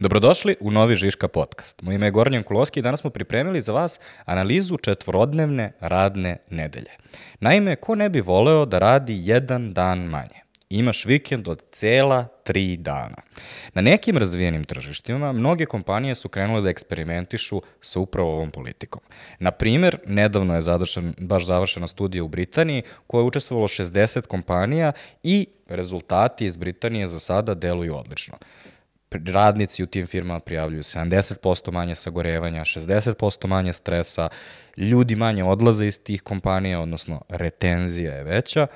Dobrodošli u novi Žiška podcast. Moje ime je Goran Jankulovski i danas smo pripremili za vas analizu četvorodnevne radne nedelje. Naime, ko ne bi voleo da radi jedan dan manje? Imaš vikend od cela tri dana. Na nekim razvijenim tržištima mnoge kompanije su krenule da eksperimentišu sa upravo ovom politikom. Na primer, nedavno je završen, baš završena studija u Britaniji koja je učestvovalo 60 kompanija i rezultati iz Britanije za sada deluju odlično radnici u tim firmama prijavljuju 70% manje sagorevanja, 60% manje stresa, ljudi manje odlaze iz tih kompanija, odnosno retenzija je veća,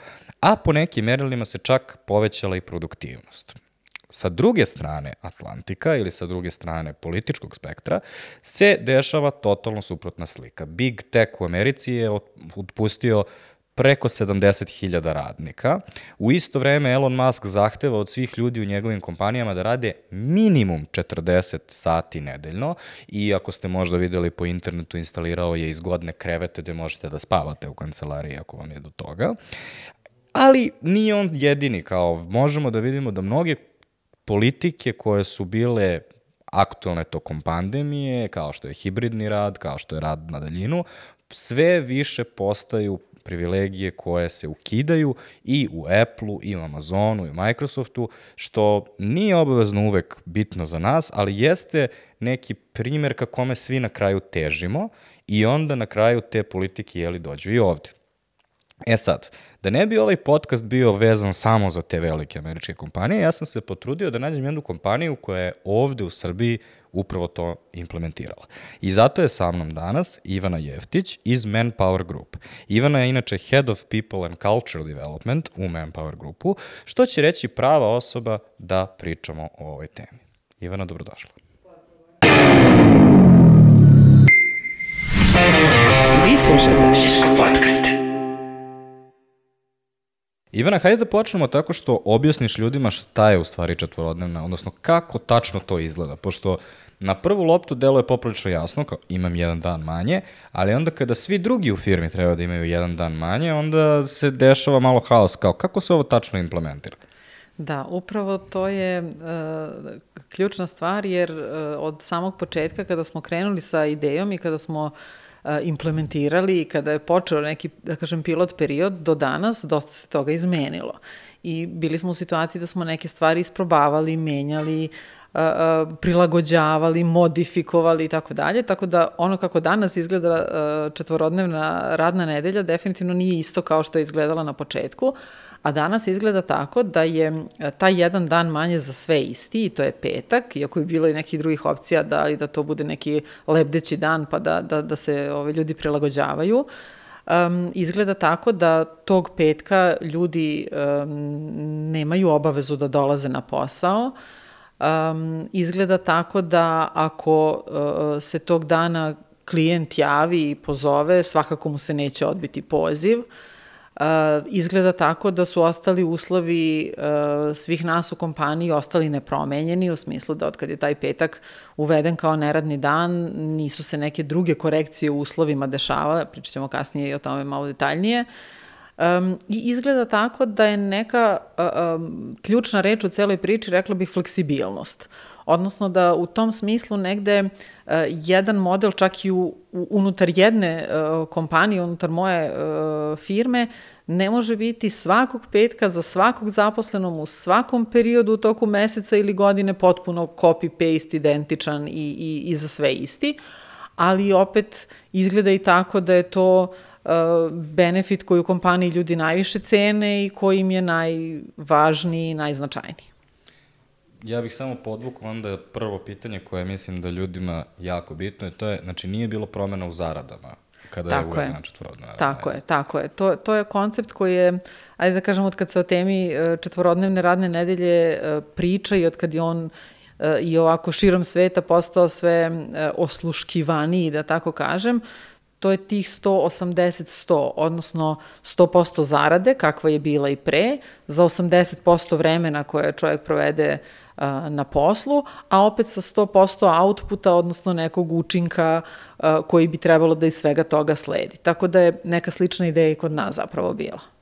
a po nekim merilima se čak povećala i produktivnost. Sa druge strane Atlantika ili sa druge strane političkog spektra se dešava totalno suprotna slika. Big Tech u Americi je otpustio preko 70.000 radnika. U isto vreme Elon Musk zahteva od svih ljudi u njegovim kompanijama da rade minimum 40 sati nedeljno i ako ste možda videli po internetu instalirao je izgodne krevete gde možete da spavate u kancelariji ako vam je do toga. Ali nije on jedini, kao možemo da vidimo da mnoge politike koje su bile aktualne tokom pandemije, kao što je hibridni rad, kao što je rad na daljinu, sve više postaju privilegije koje se ukidaju i u Apple-u, i u Amazonu, i u Microsoftu, što nije obavezno uvek bitno za nas, ali jeste neki primer ka kome svi na kraju težimo i onda na kraju te politike jeli dođu i ovde. E sad, da ne bi ovaj podcast bio vezan samo za te velike američke kompanije, ja sam se potrudio da nađem jednu kompaniju koja je ovde u Srbiji upravo to implementirala. I zato je sa mnom danas Ivana Jeftić iz Manpower Group. Ivana je inače Head of People and Cultural Development u Manpower Groupu, što će reći prava osoba da pričamo o ovoj temi. Ivana, dobrodošla. Vi slušate Žiško podcast. Ivana, hajde da počnemo tako što objasniš ljudima šta je u stvari četvorodnevna, odnosno kako tačno to izgleda, pošto na prvu loptu delo je poprilično jasno, kao imam jedan dan manje, ali onda kada svi drugi u firmi treba da imaju jedan dan manje, onda se dešava malo haos, kao kako se ovo tačno implementira? Da, upravo to je uh, ključna stvar, jer uh, od samog početka kada smo krenuli sa idejom i kada smo uh, implementirali i kada je počeo neki, da kažem, pilot period, do danas dosta se toga izmenilo. I bili smo u situaciji da smo neke stvari isprobavali, menjali, prilagođavali, modifikovali i tako dalje, tako da ono kako danas izgleda četvorodnevna radna nedelja definitivno nije isto kao što je izgledala na početku, a danas izgleda tako da je taj jedan dan manje za sve isti i to je petak, iako je bilo i nekih drugih opcija da, da to bude neki lebdeći dan pa da, da, da se ove ljudi prilagođavaju. Um, izgleda tako da tog petka ljudi um, nemaju obavezu da dolaze na posao, uh, um, izgleda tako da ako uh, se tog dana klijent javi i pozove, svakako mu se neće odbiti poziv. Uh, izgleda tako da su ostali uslovi uh, svih nas u kompaniji ostali nepromenjeni, u smislu da od kad je taj petak uveden kao neradni dan, nisu se neke druge korekcije u uslovima dešavale, pričat ćemo kasnije i o tome malo detaljnije. Uh, Um, I izgleda tako da je neka um, ključna reč u celoj priči, rekla bih, fleksibilnost. Odnosno da u tom smislu negde uh, jedan model čak i u, unutar jedne uh, kompanije, unutar moje uh, firme, ne može biti svakog petka za svakog zaposlenom u svakom periodu u toku meseca ili godine potpuno copy-paste identičan i, i, i za sve isti, ali opet izgleda i tako da je to uh, benefit koji u kompaniji ljudi najviše cene i koji im je najvažniji i najznačajniji. Ja bih samo podvukao onda prvo pitanje koje mislim da ljudima jako bitno je, to je, znači nije bilo promena u zaradama kada tako je uvedena četvorodnevna. Tako je, tako je. To, to je koncept koji je, ajde da kažem, od kad se o temi e, četvorodnevne radne nedelje e, priča i od kad je on e, i ovako širom sveta postao sve osluškivaniji, da tako kažem, to je tih 180-100, odnosno 100% zarade, kakva je bila i pre, za 80% vremena koje čovjek provede na poslu, a opet sa 100% outputa, odnosno nekog učinka koji bi trebalo da iz svega toga sledi. Tako da je neka slična ideja i kod nas zapravo bila.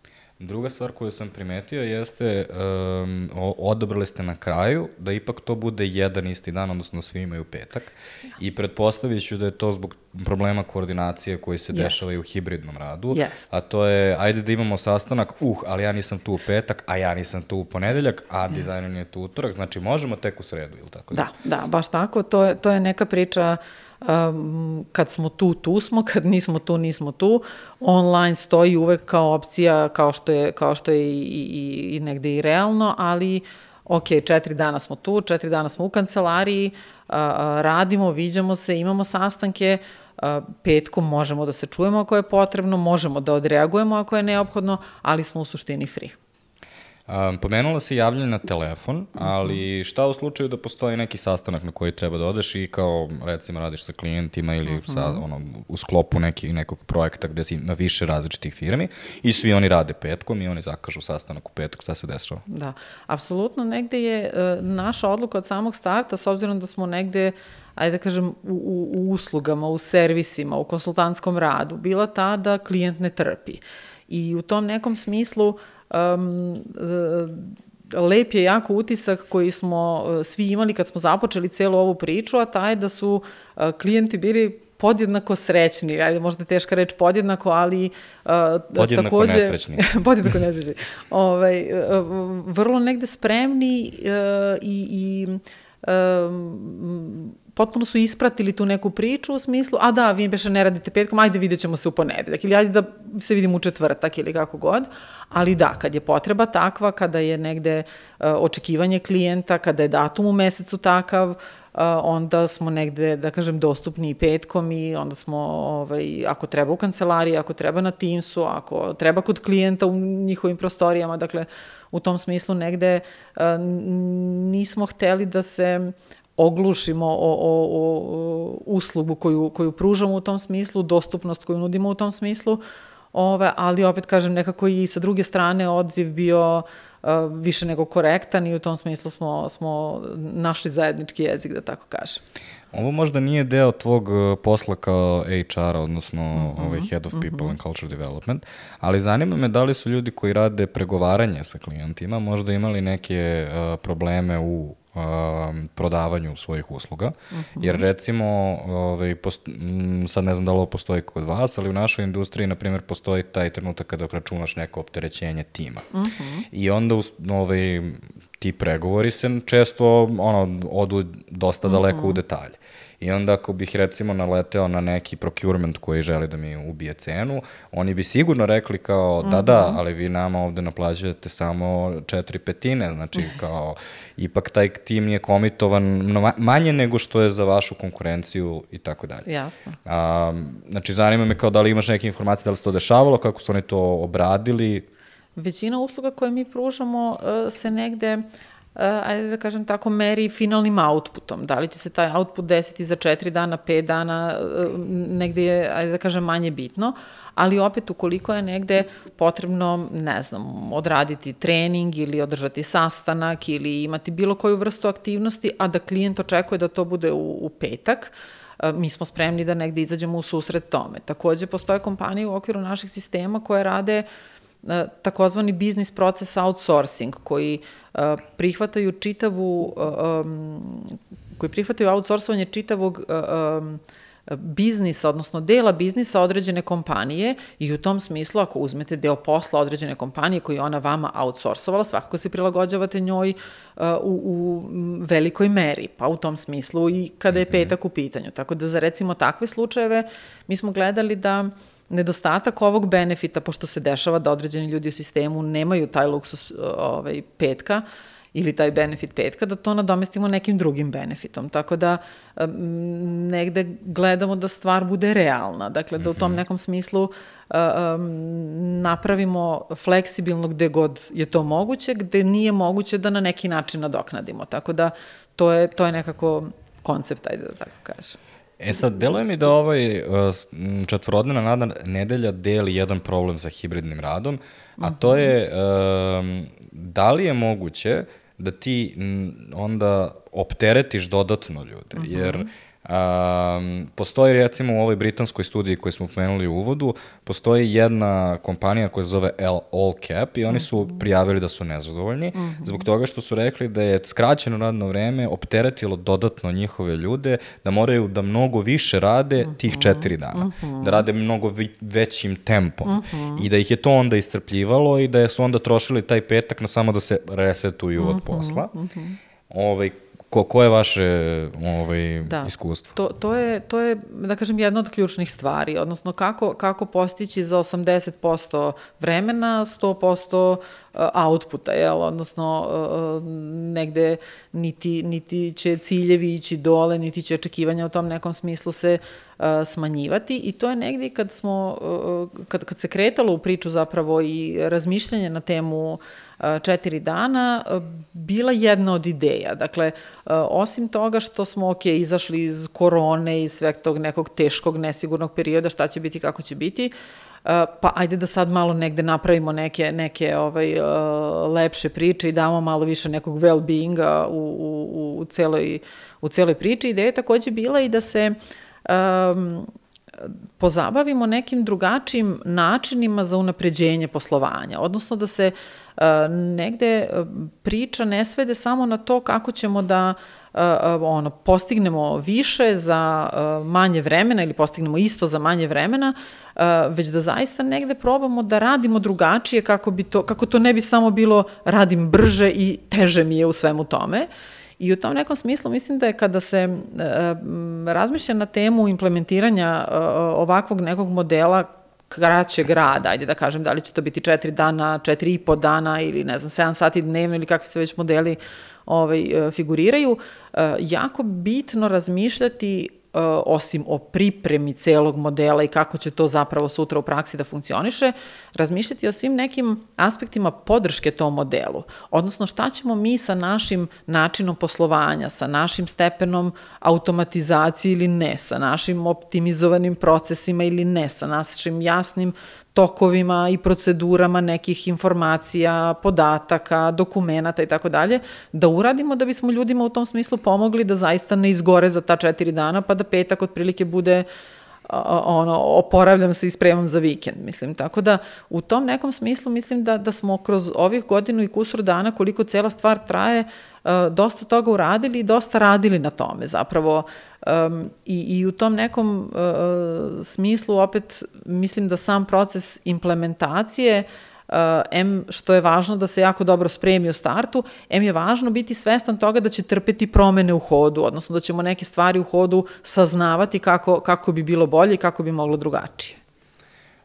Druga stvar koju sam primetio jeste, um, odabrali ste na kraju da ipak to bude jedan isti dan, odnosno svi imaju petak. I pretpostavit ću da je to zbog problema koordinacije koji se yes. dešavaju u hibridnom radu. Yes. A to je, ajde da imamo sastanak, uh, ali ja nisam tu u petak, a ja nisam tu u ponedeljak, a yes. dizajner nije tu utorak. Znači, možemo tek u sredu, ili tako? Da, da, baš tako. To je, to je neka priča kad smo tu, tu smo, kad nismo tu, nismo tu. Online stoji uvek kao opcija, kao što je, kao što je i, i, i negde i realno, ali ok, četiri dana smo tu, četiri dana smo u kancelariji, radimo, viđamo se, imamo sastanke, petkom možemo da se čujemo ako je potrebno, možemo da odreagujemo ako je neophodno, ali smo u suštini free. Um, pomenula si javljanje na telefon, ali šta u slučaju da postoji neki sastanak na koji treba da odeš i kao recimo radiš sa klijentima ili uh -huh. sa, ono, u sklopu neki, nekog projekta gde si na više različitih firmi i svi oni rade petkom i oni zakažu sastanak u petak, šta se dešava? Da, apsolutno negde je uh, naša odluka od samog starta, s obzirom da smo negde ajde da kažem, u, u, u uslugama, u servisima, u konsultantskom radu, bila ta da klijent ne trpi. I u tom nekom smislu uh, um, lep je jako utisak koji smo uh, svi imali kad smo započeli celu ovu priču, a taj da su uh, klijenti bili podjednako srećni, ajde možda teška reč podjednako, ali uh, podjednako takođe, nesrećni. podjednako nesrećni. ovaj, uh, vrlo negde spremni uh, i, i um, potpuno su ispratili tu neku priču u smislu, a da, vi beše ne radite petkom, ajde vidjet ćemo se u ponedeljak ili ajde da se vidimo u četvrtak ili kako god, ali da, kad je potreba takva, kada je negde uh, očekivanje klijenta, kada je datum u mesecu takav, uh, onda smo negde, da kažem, dostupni i petkom i onda smo, ovaj, ako treba u kancelariji, ako treba na Teamsu, ako treba kod klijenta u njihovim prostorijama, dakle, u tom smislu negde uh, nismo hteli da se oglušimo o, o, o uslugu koju, koju pružamo u tom smislu, dostupnost koju nudimo u tom smislu, ove, ali opet kažem nekako i sa druge strane odziv bio uh, više nego korektan i u tom smislu smo, smo našli zajednički jezik, da tako kažem. Ovo možda nije deo tvog uh, posla kao HR-a, odnosno uh -huh, ovaj Head of People uh -huh. and Culture Development, ali zanima me da li su ljudi koji rade pregovaranje sa klijentima možda imali neke uh, probleme u um, prodavanju svojih usluga, uh -huh. jer recimo, ovaj, post, sad ne znam da li ovo postoji kod vas, ali u našoj industriji, na primjer, postoji taj trenutak kada računaš neko opterećenje tima. Uh -huh. I onda ovaj, ti pregovori se često ono, odu dosta daleko uh -huh. u detalje. I onda ako bih recimo naleteo na neki procurement koji želi da mi ubije cenu, oni bi sigurno rekli kao da, da, mhm. ali vi nama ovde naplaćujete samo četiri petine, znači kao ipak taj tim je komitovan manje nego što je za vašu konkurenciju i tako dalje. Jasno. A, znači zanima me kao da li imaš neke informacije da li se to dešavalo, kako su oni to obradili? Većina usluga koje mi pružamo uh, se negde uh, ajde da kažem tako, meri finalnim outputom. Da li će se taj output desiti za 4 dana, 5 dana, uh, negde je, ajde da kažem, manje bitno, ali opet ukoliko je negde potrebno, ne znam, odraditi trening ili održati sastanak ili imati bilo koju vrstu aktivnosti, a da klijent očekuje da to bude u, u petak, uh, mi smo spremni da negde izađemo u susret tome. Takođe, postoje kompanije u okviru naših sistema koje rade takozvani biznis proces outsourcing, koji uh, prihvataju čitavu, koji prihvataju outsourcovanje čitavog biznisa, odnosno dela biznisa određene kompanije i u tom smislu ako uzmete deo posla određene kompanije koji ona vama outsourcovala, svakako se prilagođavate njoj uh, u, u velikoj meri, pa u tom smislu i kada je mhm. petak u pitanju. Tako da za recimo takve slučajeve mi smo gledali da uh, nedostatak ovog benefita, pošto se dešava da određeni ljudi u sistemu nemaju taj luksus ovaj, petka, ili taj benefit petka, da to nadomestimo nekim drugim benefitom. Tako da negde gledamo da stvar bude realna. Dakle, da u tom mhm. nekom smislu um, napravimo fleksibilno gde god je to moguće, gde nije moguće da na neki način nadoknadimo. Tako da to je, to je nekako koncept, ajde da tako kažem. E sad, deluje mi da ovaj uh, četvorodnevna nada nedelja deli jedan problem sa hibridnim radom, a to je um, da li je moguće da ti onda opteretiš dodatno ljude, uh -huh. jer Um, postoji recimo u ovoj britanskoj studiji koju smo pomenuli u uvodu, postoji jedna kompanija koja se zove All Cap i oni su mhm. prijavili da su nezadovoljni mm -hmm. zbog toga što su rekli da je skraćeno radno vreme opteretilo dodatno njihove ljude, da moraju da mnogo više rade tih mhm. četiri dana, mm -hmm. da rade mnogo većim tempom mm -hmm. i da ih je to onda iscrpljivalo i da su onda trošili taj petak na samo da se resetuju od posla. Mm -hmm. Ovaj, Ko, ko je vaše ovaj, da. iskustvo? To, to, je, to je, da kažem, jedna od ključnih stvari, odnosno kako, kako postići za 80% vremena 100% uh, outputa, jel? odnosno uh, negde niti, niti će ciljevi ići dole, niti će očekivanja u tom nekom smislu se uh, smanjivati i to je negde kad smo, kad, kad se kretalo u priču zapravo i razmišljanje na temu četiri dana bila jedna od ideja. Dakle, osim toga što smo, ok, izašli iz korone i sveg tog nekog teškog, nesigurnog perioda, šta će biti, kako će biti, pa ajde da sad malo negde napravimo neke, neke ovaj, lepše priče i damo malo više nekog well-beinga u, u, u, celoj, u celoj priči. Ideja je takođe bila i da se um, pozabavimo nekim drugačijim načinima za unapređenje poslovanja, odnosno da se uh, negde priča ne svede samo na to kako ćemo da uh, ono, postignemo više za uh, manje vremena ili postignemo isto za manje vremena, već da zaista negde probamo da radimo drugačije kako, bi to, kako to ne bi samo bilo radim brže i teže mi je u svemu tome. Uh, I u tom nekom smislu mislim da je kada se e, razmišlja na temu implementiranja e, ovakvog nekog modela kraćeg rada, ajde da kažem, da li će to biti četiri dana, četiri i po dana ili ne znam, 7 sati dnevno ili kakvi se već modeli ovaj, e, figuriraju, jako bitno razmišljati osim o pripremi celog modela i kako će to zapravo sutra u praksi da funkcioniše, razmišljati o svim nekim aspektima podrške tom modelu. Odnosno šta ćemo mi sa našim načinom poslovanja, sa našim stepenom automatizacije ili ne, sa našim optimizovanim procesima ili ne, sa našim jasnim tokovima i procedurama nekih informacija, podataka, dokumenata i tako dalje, da uradimo da bismo ljudima u tom smislu pomogli da zaista ne izgore za ta četiri dana, pa da petak otprilike bude ono, oporavljam se i spremam za vikend, mislim. Tako da, u tom nekom smislu mislim da, da smo kroz ovih godinu i kusur dana, koliko cela stvar traje, dosta toga uradili i dosta radili na tome. Zapravo, Um, i, I u tom nekom uh, smislu opet mislim da sam proces implementacije uh, M što je važno da se jako dobro spremi u startu, M je važno biti svestan toga da će trpeti promene u hodu, odnosno da ćemo neke stvari u hodu saznavati kako, kako bi bilo bolje i kako bi moglo drugačije.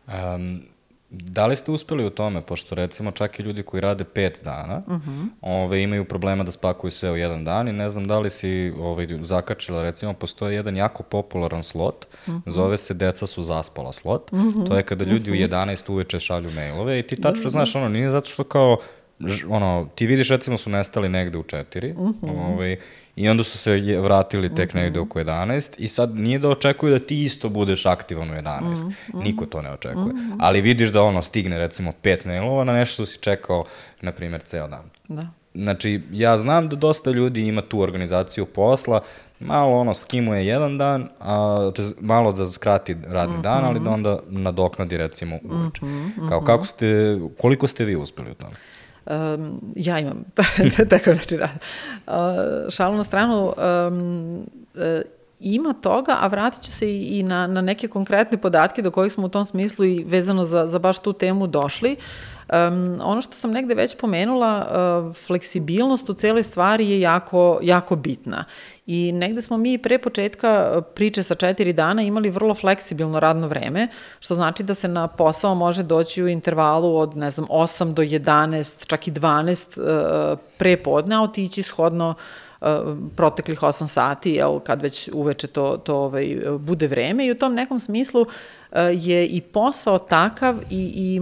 Um, Da li ste uspeli u tome, pošto recimo čak i ljudi koji rade pet dana, uh. -huh. ove, imaju problema da spakuju sve u jedan dan i ne znam da li si ove, zakačila, recimo postoje jedan jako popularan slot, uh. -huh. zove se Deca su zaspala slot, uh. -huh. to je kada ljudi uh -huh. u 11 uveče šalju mailove i ti tačno uh -huh. znaš, ono, nije zato što kao, ono, ti vidiš recimo su nestali negde u 4, uh -huh. ovaj, I onda su se vratili tek mm -hmm. negde oko 11 i sad nije da očekuju da ti isto budeš aktivan u 11. Mm -hmm. Niko to ne očekuje. Mm -hmm. Ali vidiš da ono stigne recimo pet mailova na nešto što si čekao, na primjer, ceo dan. Da. Znači, ja znam da dosta ljudi ima tu organizaciju posla, malo ono skimuje jedan dan, a, to je malo da skrati radni mm -hmm. dan, ali da onda nadoknadi recimo uveče. Mm -hmm. Kao kako ste, koliko ste vi uspeli u tome? Um, ja imam takav način rada. Uh, šalu na stranu, um, uh, ima toga, a vratit ću se i, i na, na neke konkretne podatke do kojih smo u tom smislu i vezano za, za baš tu temu došli. Um, ono što sam negde već pomenula, uh, fleksibilnost u celoj stvari je jako, jako bitna. I negde smo mi pre početka uh, priče sa četiri dana imali vrlo fleksibilno radno vreme, što znači da se na posao može doći u intervalu od, ne znam, 8 do 11, čak i 12 uh, pre podne, a otići shodno uh, proteklih 8 sati, jel, kad već uveče to, to ovaj, bude vreme. I u tom nekom smislu je i posao takav i, i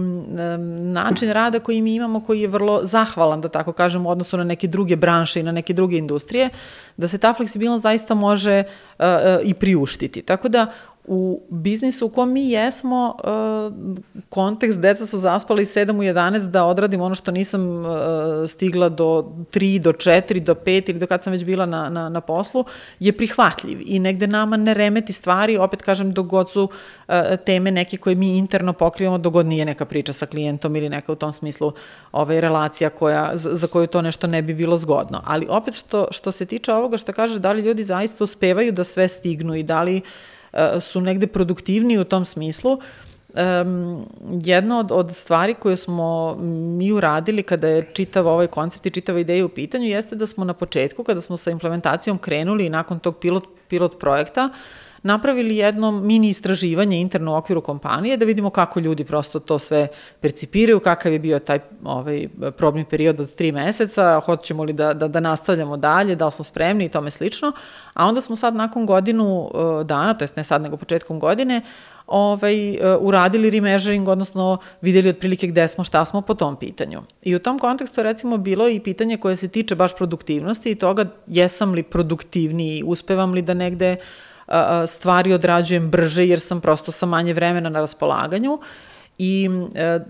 način rada koji mi imamo koji je vrlo zahvalan, da tako kažem, u odnosu na neke druge branše i na neke druge industrije, da se ta fleksibilnost zaista može uh, i priuštiti. Tako da u biznisu u kom mi jesmo, uh, kontekst, deca su zaspala i 7 u 11 da odradim ono što nisam uh, stigla do 3, do 4, do 5 ili do kad sam već bila na, na, na poslu, je prihvatljiv i negde nama ne remeti stvari, opet kažem, dok god su uh, teme neke koje mi interno pokrivamo, dok god nije neka priča sa klijentom ili neka u tom smislu ovaj, relacija koja, za, koju to nešto ne bi bilo zgodno. Ali opet što, što se tiče ovoga što kaže, da li ljudi zaista uspevaju da sve stignu i da li uh, E, su negde produktivniji u tom smislu. Um, jedna od, od stvari koje smo mi uradili kada je čitav ovaj koncept i čitava ideja u pitanju jeste da smo na početku, kada smo sa implementacijom krenuli i nakon tog pilot, pilot projekta, napravili jedno mini istraživanje interno u okviru kompanije da vidimo kako ljudi prosto to sve percipiraju, kakav je bio taj ovaj, probni period od tri meseca, hoćemo li da, da, da nastavljamo dalje, da li smo spremni i tome slično. A onda smo sad nakon godinu eh, dana, to jest ne sad nego početkom godine, ovaj, uh, uradili remeasuring, odnosno videli otprilike gde smo, šta smo po tom pitanju. I u tom kontekstu recimo bilo i pitanje koje se tiče baš produktivnosti i toga jesam li produktivniji, uspevam li da negde stvari odrađujem brže jer sam prosto sa manje vremena na raspolaganju i e,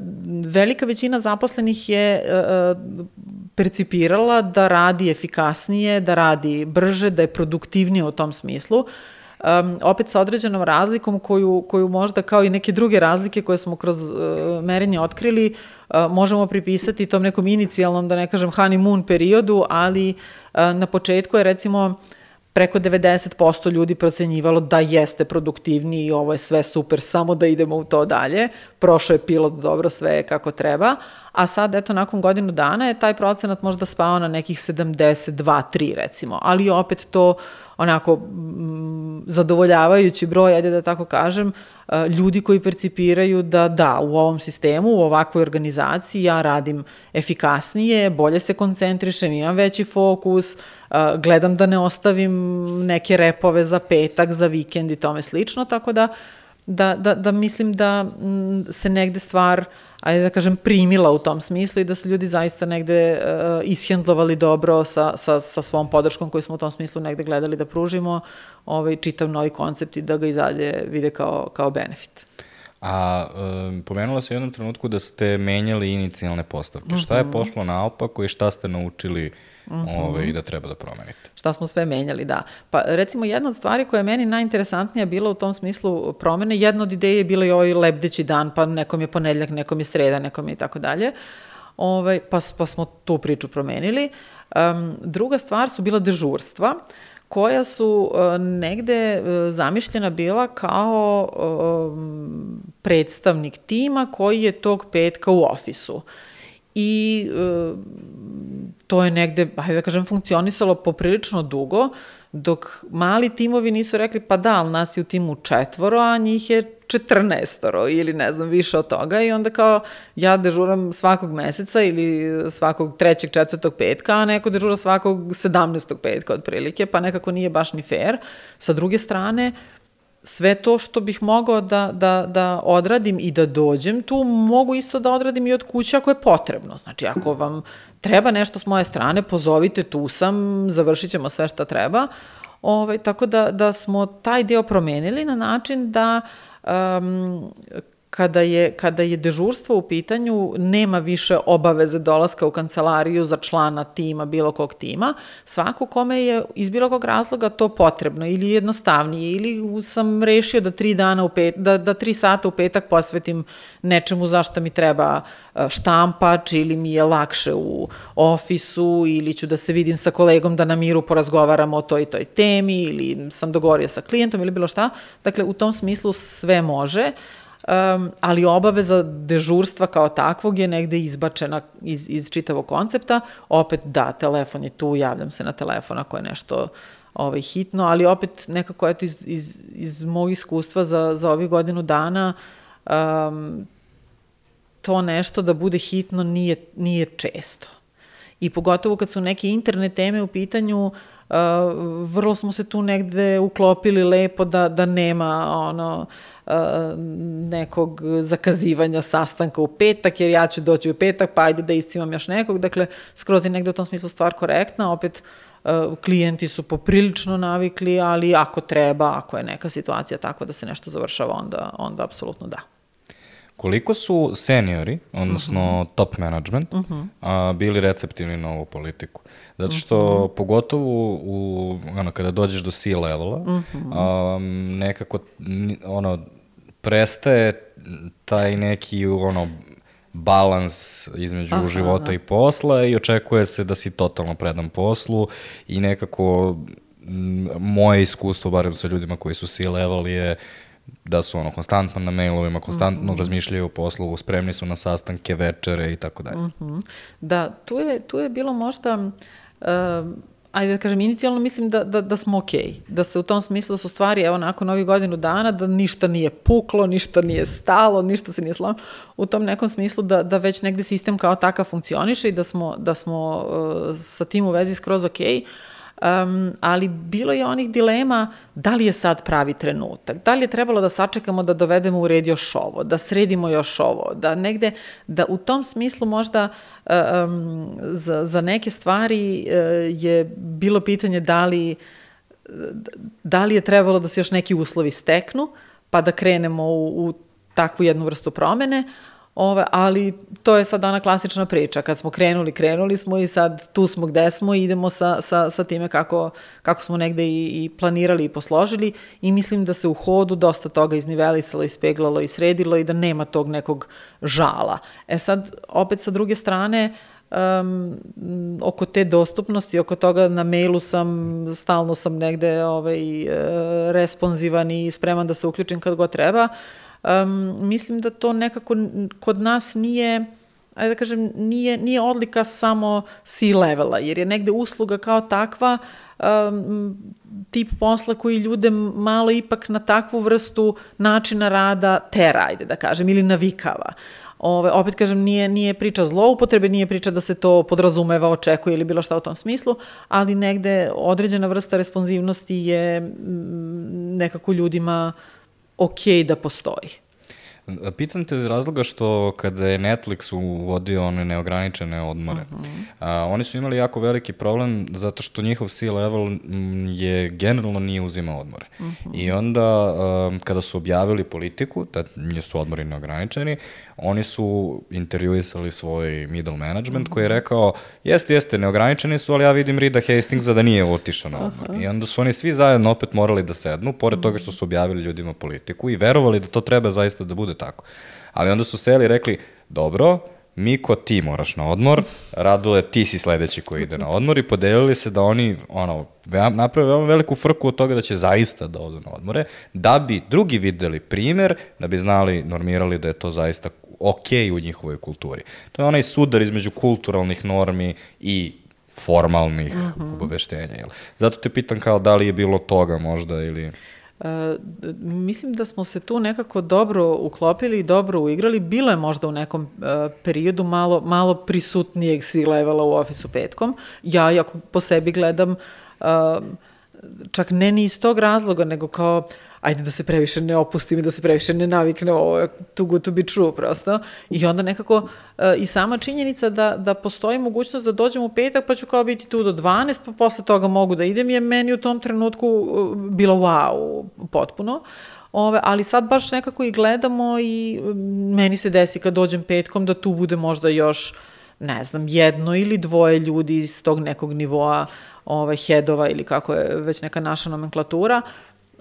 velika većina zaposlenih je e, e, percipirala da radi efikasnije, da radi brže, da je produktivnije u tom smislu. Um, opet sa određenom razlikom koju, koju možda kao i neke druge razlike koje smo kroz uh, merenje otkrili uh, možemo pripisati tom nekom inicijalnom, da ne kažem honeymoon periodu, ali uh, na početku je recimo preko 90% ljudi procenjivalo da jeste produktivni i ovo je sve super, samo da idemo u to dalje. Prošao je pilot dobro, sve je kako treba, a sad, eto, nakon godinu dana je taj procenat možda spao na nekih 72-3 recimo, ali opet to onako m, zadovoljavajući broj, ajde da tako kažem, ljudi koji percipiraju da da, u ovom sistemu, u ovakvoj organizaciji ja radim efikasnije, bolje se koncentrišem, imam veći fokus, gledam da ne ostavim neke repove za petak, za vikend i tome slično, tako da, da, da, da mislim da se negde stvar uh, ajde da kažem, primila u tom smislu i da su ljudi zaista negde uh, ishendlovali dobro sa, sa, sa svom podrškom koju smo u tom smislu negde gledali da pružimo ovaj, čitav novi koncept i da ga i dalje vide kao, kao benefit. A um, pomenula se u jednom trenutku da ste menjali inicijalne postavke. Uh -huh. Šta je mhm. pošlo naopako i šta ste naučili uh, uh -huh. ove, i da treba da promenite. Šta smo sve menjali, da. Pa recimo jedna od stvari koja je meni najinteresantnija bila u tom smislu promene, jedna od ideje je bila i ovaj lebdeći dan, pa nekom je ponedljak, nekom je sreda, nekom je i tako dalje. Ovaj, pa, pa smo tu priču promenili. Um, druga stvar su bila dežurstva koja su uh, negde uh, zamišljena bila kao uh, predstavnik tima koji je tog petka u ofisu. I to je negde, hajde da kažem, funkcionisalo poprilično dugo, dok mali timovi nisu rekli, pa da, ali nas je u timu četvoro, a njih je 14 ili ne znam, više od toga i onda kao ja dežuram svakog meseca ili svakog trećeg, četvrtog petka, a neko dežura svakog 17. petka otprilike, pa nekako nije baš ni fair. Sa druge strane, uh, sve to što bih mogao da, da, da odradim i da dođem tu, mogu isto da odradim i od kuće ako je potrebno. Znači, ako vam treba nešto s moje strane, pozovite, tu sam, završit ćemo sve šta treba. Ovaj, tako da, da smo taj deo promenili na način da um, kada je, kada je dežurstvo u pitanju, nema više obaveze dolaska u kancelariju za člana tima, bilo kog tima. Svako kome je iz bilo kog razloga to potrebno ili jednostavnije ili sam rešio da tri dana u pet, da, da tri sata u petak posvetim nečemu zašto mi treba e, štampač ili mi je lakše u ofisu ili ću da se vidim sa kolegom da na miru porazgovaramo o toj i toj temi ili sam dogovorio sa klijentom ili bilo šta. Dakle, u tom smislu sve može. Uh, um, ali obaveza dežurstva kao takvog je negde izbačena iz, iz čitavog koncepta. Opet da, telefon je tu, javljam se na telefon ako je nešto ovaj, hitno, ali opet nekako eto iz, iz, iz mog iskustva za, za ovih godinu dana um, to nešto da bude hitno nije, nije često. I pogotovo kad su neke interne teme u pitanju, uh, vrlo smo se tu negde uklopili lepo da, da nema ono, uh, nekog zakazivanja sastanka u petak, jer ja ću doći u petak, pa ajde da iscimam još nekog. Dakle, skroz je negde u tom smislu stvar korektna, opet klijenti su poprilično navikli, ali ako treba, ako je neka situacija tako da se nešto završava, onda, onda apsolutno da. Koliko su seniori, odnosno uh -huh. top management, uh -huh. a, bili receptivni na ovu politiku? Zato što, uh -huh. pogotovo u, ono, kada dođeš do C-levela, uh -huh. a, nekako, ono, prestaje taj neki, ono, balans između aha, života aha. i posla i očekuje se da si totalno predan poslu i nekako moje iskustvo, barem sa ljudima koji su C-level, je da su ono konstantno na mailovima, konstantno mm -hmm. razmišljaju o poslu, spremni su na sastanke, večere i tako dalje. Mhm. Da, tu je, tu je bilo možda uh, ajde da kažem, inicijalno mislim da, da, da smo okej. Okay. Da se u tom smislu da su stvari, evo, nakon ovih godinu dana, da ništa nije puklo, ništa nije stalo, ništa se nije slavno. U tom nekom smislu da, da već negde sistem kao takav funkcioniše i da smo, da smo uh, sa tim u vezi skroz okej. Okay um, ali bilo je onih dilema da li je sad pravi trenutak, da li je trebalo da sačekamo da dovedemo u red još ovo, da sredimo još ovo, da negde, da u tom smislu možda um, za, za neke stvari uh, je bilo pitanje da li, da li je trebalo da se još neki uslovi steknu, pa da krenemo u, u takvu jednu vrstu promene, Ove, ali to je sad ona klasična priča. Kad smo krenuli, krenuli smo i sad tu smo gde smo i idemo sa, sa, sa time kako, kako smo negde i, i planirali i posložili i mislim da se u hodu dosta toga iznivelisalo, ispeglalo i sredilo i da nema tog nekog žala. E sad, opet sa druge strane, um, oko te dostupnosti, oko toga na mailu sam, stalno sam negde ovaj, uh, responsivan i spreman da se uključim kad god treba, uh, um, mislim da to nekako kod nas nije ajde da kažem, nije, nije odlika samo C-levela, jer je negde usluga kao takva um, tip posla koji ljude malo ipak na takvu vrstu načina rada tera, ajde da kažem, ili navikava. Ove, opet kažem, nije, nije priča zloupotrebe, nije priča da se to podrazumeva, očekuje ili bilo šta u tom smislu, ali negde određena vrsta responsivnosti je nekako ljudima uh, ok da postoji. Pitam te iz razloga što kada je Netflix uvodio one neograničene odmore, uh -huh. a, oni su imali jako veliki problem zato što njihov C-level je generalno nije uzimao odmore. Uh -huh. I onda a, kada su objavili politiku, da su odmori neograničeni, oni su intervjuisali svoj middle management koji je rekao, jeste, jeste, neograničeni su, ali ja vidim Rida Hastingsa da nije otišao na odmor. I onda su oni svi zajedno opet morali da sednu, pored toga što su objavili ljudima politiku i verovali da to treba zaista da bude tako. Ali onda su seli i rekli, dobro, Miko, ti moraš na odmor, Radule, ti si sledeći koji ide na odmor i podelili se da oni ono, naprave veoma veliku frku od toga da će zaista da odu na odmore, da bi drugi videli primer, da bi znali, normirali da je to zaista ok u njihovoj kulturi. To je onaj sudar između kulturalnih normi i formalnih uh mhm. -huh. obaveštenja. Jel? Zato te pitam kao da li je bilo toga možda ili... Uh, mislim da smo se tu nekako dobro uklopili i dobro uigrali. Bilo je možda u nekom uh, periodu malo, malo prisutnijeg levela u ofisu petkom. Ja, ako po sebi gledam, uh, čak ne ni iz tog razloga, nego kao ajde da se previše ne opustim i da se previše ne navikne, ovo je too good to be true prosto. I onda nekako uh, i sama činjenica da, da postoji mogućnost da dođem u petak pa ću kao biti tu do 12 pa posle toga mogu da idem je meni u tom trenutku uh, bilo wow potpuno. Ove, ali sad baš nekako i gledamo i meni se desi kad dođem petkom da tu bude možda još ne znam, jedno ili dvoje ljudi iz tog nekog nivoa ove, hedova ili kako je već neka naša nomenklatura,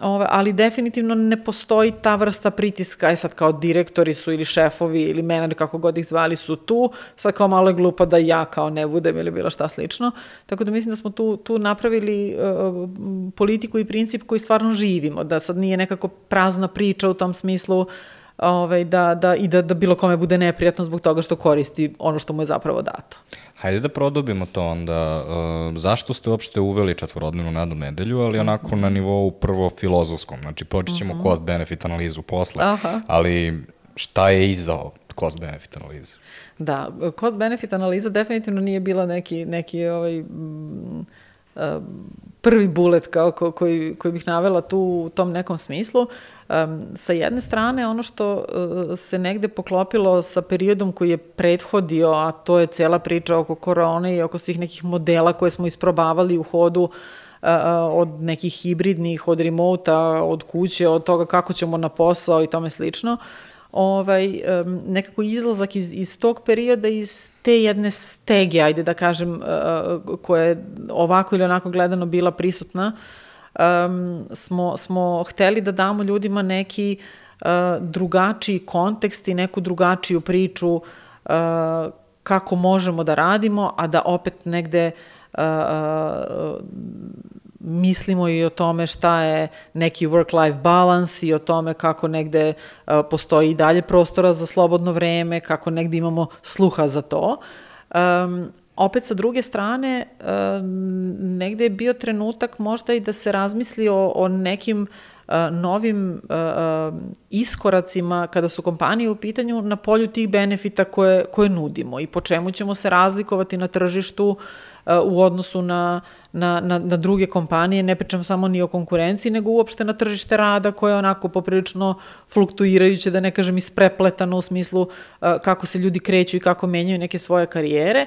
Ove, ali definitivno ne postoji ta vrsta pritiska, aj sad kao direktori su ili šefovi ili menadžeri, kako god ih zvali, su tu, sad kao malo je glupo da ja kao ne budem ili bilo šta slično. Tako da mislim da smo tu, tu napravili uh, politiku i princip koji stvarno živimo, da sad nije nekako prazna priča u tom smislu ovaj, da, da, i da, da bilo kome bude neprijatno zbog toga što koristi ono što mu je zapravo dato. Hajde da produbimo to onda. Uh, zašto ste uopšte uveli četvorodnevnu nadu nedelju, ali onako na nivou prvo filozofskom, znači počet ćemo uh mhm. -huh. cost-benefit analizu posle, Aha. ali šta je iza cost-benefit analize? Da, cost-benefit analiza definitivno nije bila neki, neki ovaj, prvi bulet kao ko, koji, koji bih navela tu u tom nekom smislu. Um, sa jedne strane, ono što uh, se negde poklopilo sa periodom koji je prethodio, a to je cela priča oko korone i oko svih nekih modela koje smo isprobavali u hodu uh, od nekih hibridnih, od remota, od kuće, od toga kako ćemo na posao i tome slično. Ovaj, nekako izlazak iz, iz tog perioda, iz te jedne stege, ajde da kažem, uh, koja je ovako ili onako gledano bila prisutna, um, smo, smo hteli da damo ljudima neki uh, drugačiji kontekst i neku drugačiju priču uh, kako možemo da radimo, a da opet negde uh, mislimo i o tome šta je neki work-life balance i o tome kako negde uh, postoji i dalje prostora za slobodno vreme, kako negde imamo sluha za to. Um, opet sa druge strane, um, negde je bio trenutak možda i da se razmisli o, o nekim uh, novim uh, iskoracima kada su kompanije u pitanju na polju tih benefita koje, koje nudimo i po čemu ćemo se razlikovati na tržištu uh, u odnosu na, na, na, na druge kompanije, ne pričam samo ni o konkurenciji, nego uopšte na tržište rada koje je onako poprilično fluktuirajuće, da ne kažem isprepletano u smislu kako se ljudi kreću i kako menjaju neke svoje karijere.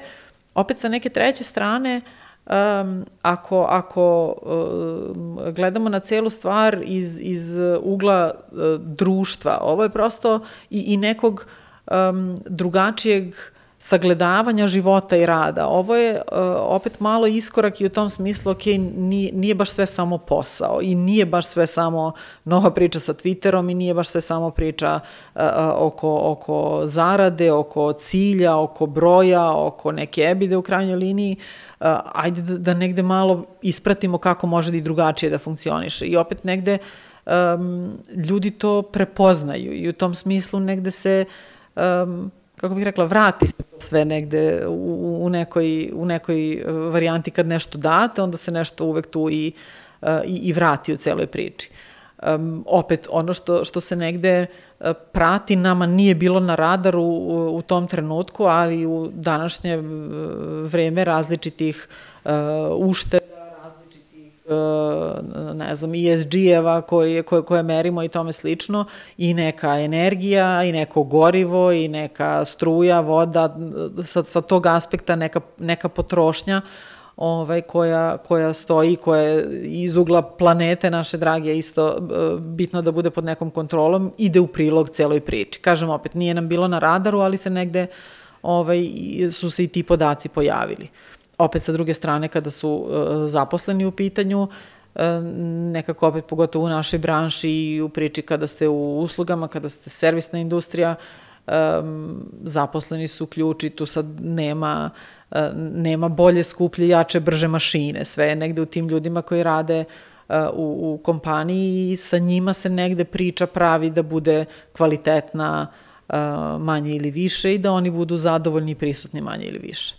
Opet sa neke treće strane, um, ako, ako um, gledamo na celu stvar iz, iz ugla uh, društva, ovo je prosto i, i nekog um, drugačijeg sagledavanja života i rada. Ovo je uh, opet malo iskorak i u tom smislu, ok, nije, nije baš sve samo posao i nije baš sve samo nova priča sa Twitterom i nije baš sve samo priča uh, oko, oko zarade, oko cilja, oko broja, oko neke ebide u krajnjoj liniji. Uh, ajde da, da negde malo ispratimo kako može da i drugačije da funkcioniše. I opet negde um, ljudi to prepoznaju i u tom smislu negde se um, kako bih rekla, vrati se sve negde u, u, nekoj, u nekoj e, varijanti kad nešto date, onda se nešto uvek tu i, e, i, i vrati u celoj priči. Um, opet, ono što, što se negde e, prati nama nije bilo na radaru u, u tom trenutku, ali u današnje vreme različitih uh, ušteda E, ne znam, ESG-eva koje, koje, koje merimo i tome slično, i neka energija, i neko gorivo, i neka struja, voda, sa, sa tog aspekta neka, neka potrošnja ovaj, koja, koja stoji, koja je iz ugla planete naše drage isto e, bitno da bude pod nekom kontrolom, ide u prilog celoj priči. Kažem opet, nije nam bilo na radaru, ali se negde ovaj, su se i ti podaci pojavili opet sa druge strane kada su uh, zaposleni u pitanju, uh, nekako opet pogotovo u našoj branši i u priči kada ste u uslugama, kada ste servisna industrija, um, zaposleni su ključi, tu sad nema, nema bolje, skuplje, jače, brže mašine, sve je negde u tim ljudima koji rade u, u kompaniji i sa njima se negde priča pravi da bude kvalitetna manje ili više i da oni budu zadovoljni i prisutni manje ili više.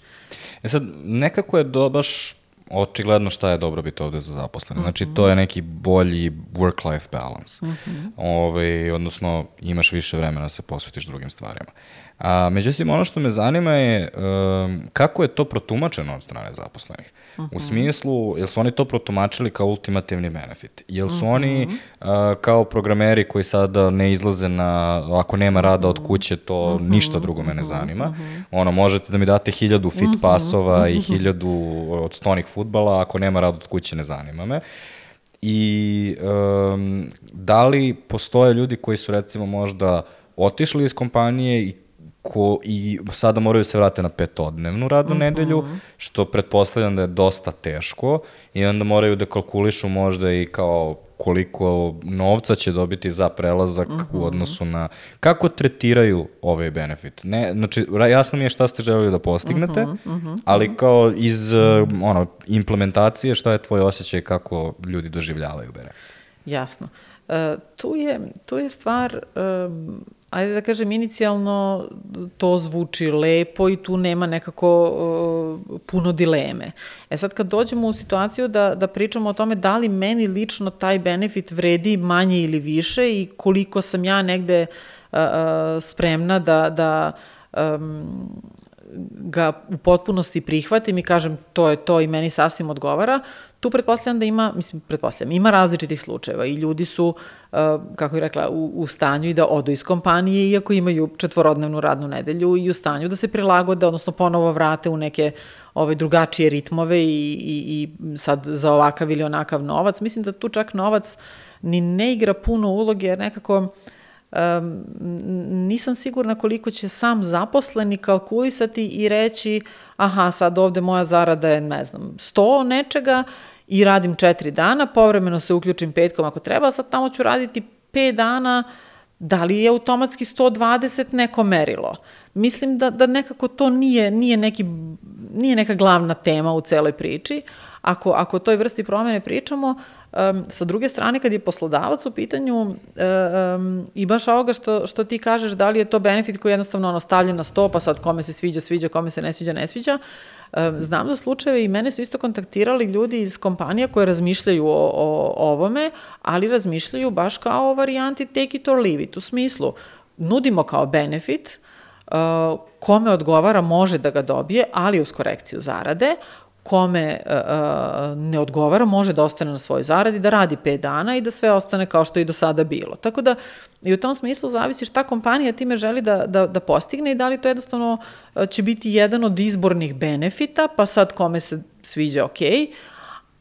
E sad, nekako je do, baš očigledno šta je dobro biti ovde za zaposlene. Znači, to je neki bolji work-life balance. Mm -hmm. Ove, ovaj, odnosno, imaš više vremena da se posvetiš drugim stvarima. A, međutim, ono što me zanima je um, kako je to protumačeno od strane zaposlenih. Uh -huh. U mhm. smislu, jel su oni to protumačili kao ultimativni benefit? Jel su uh -huh. oni uh, kao programeri koji sada ne izlaze na, ako nema rada od kuće, to uh -huh. ništa drugo me ne zanima. Uh -huh. Ono, možete da mi date hiljadu fit uh -huh. pasova uh -huh. i hiljadu od stonih futbala, ako nema rada od kuće ne zanima me. I um, da li postoje ljudi koji su recimo možda otišli iz kompanije i ko, i sada moraju se vrate na petodnevnu radnu mhm. -huh. nedelju, što pretpostavljam da je dosta teško i onda moraju da kalkulišu možda i kao koliko novca će dobiti za prelazak uh -huh. u mhm. odnosu na... Kako tretiraju ovaj benefit? Ne, znači, jasno mi je šta ste želeli da postignete, uh -huh, ali kao iz uh, ono, implementacije šta je tvoj osjećaj kako ljudi doživljavaju benefit? Jasno. Uh, tu, je, tu je stvar... Um, ajde da kažem, inicijalno to zvuči lepo i tu nema nekako uh, puno dileme. E sad kad dođemo u situaciju da, da pričamo o tome da li meni lično taj benefit vredi manje ili više i koliko sam ja negde uh, spremna da, da ga u potpunosti prihvatim i kažem to je to i meni sasvim odgovara, tu pretpostavljam da ima, mislim, pretpostavljam, ima različitih slučajeva i ljudi su, uh, kako bih rekla, u, u stanju i da odu iz kompanije, iako imaju četvorodnevnu radnu nedelju i u stanju da se prilagode, odnosno ponovo vrate u neke ove drugačije ritmove i, i, i sad za ovakav ili onakav novac. Mislim da tu čak novac ni ne igra puno uloge, jer nekako uh, um, nisam sigurna koliko će sam zaposleni kalkulisati i reći aha, sad ovde moja zarada je, ne znam, 100 nečega i radim 4 dana, povremeno se uključim petkom ako treba, sad tamo ću raditi 5 dana, da li je automatski 120 neko merilo? Mislim da, da nekako to nije, nije, neki, nije neka glavna tema u celoj priči. Ako, ako o toj vrsti promene pričamo, Um, sa druge strane, kad je poslodavac u pitanju um, i baš ovoga što, što ti kažeš, da li je to benefit koji je jednostavno ono stavljen na sto, pa sad kome se sviđa, sviđa, kome se ne sviđa, ne sviđa, um, znam za slučajeve i mene su isto kontaktirali ljudi iz kompanija koje razmišljaju o, o, o ovome, ali razmišljaju baš kao o varijanti take it or leave it, u smislu nudimo kao benefit, uh, kome odgovara može da ga dobije, ali uz korekciju zarade, kome uh, ne odgovara može da ostane na svojoj zaradi, da radi 5 dana i da sve ostane kao što je i do sada bilo. Tako da i u tom smislu zavisi šta kompanija time želi da, da, da postigne i da li to jednostavno će biti jedan od izbornih benefita, pa sad kome se sviđa ok,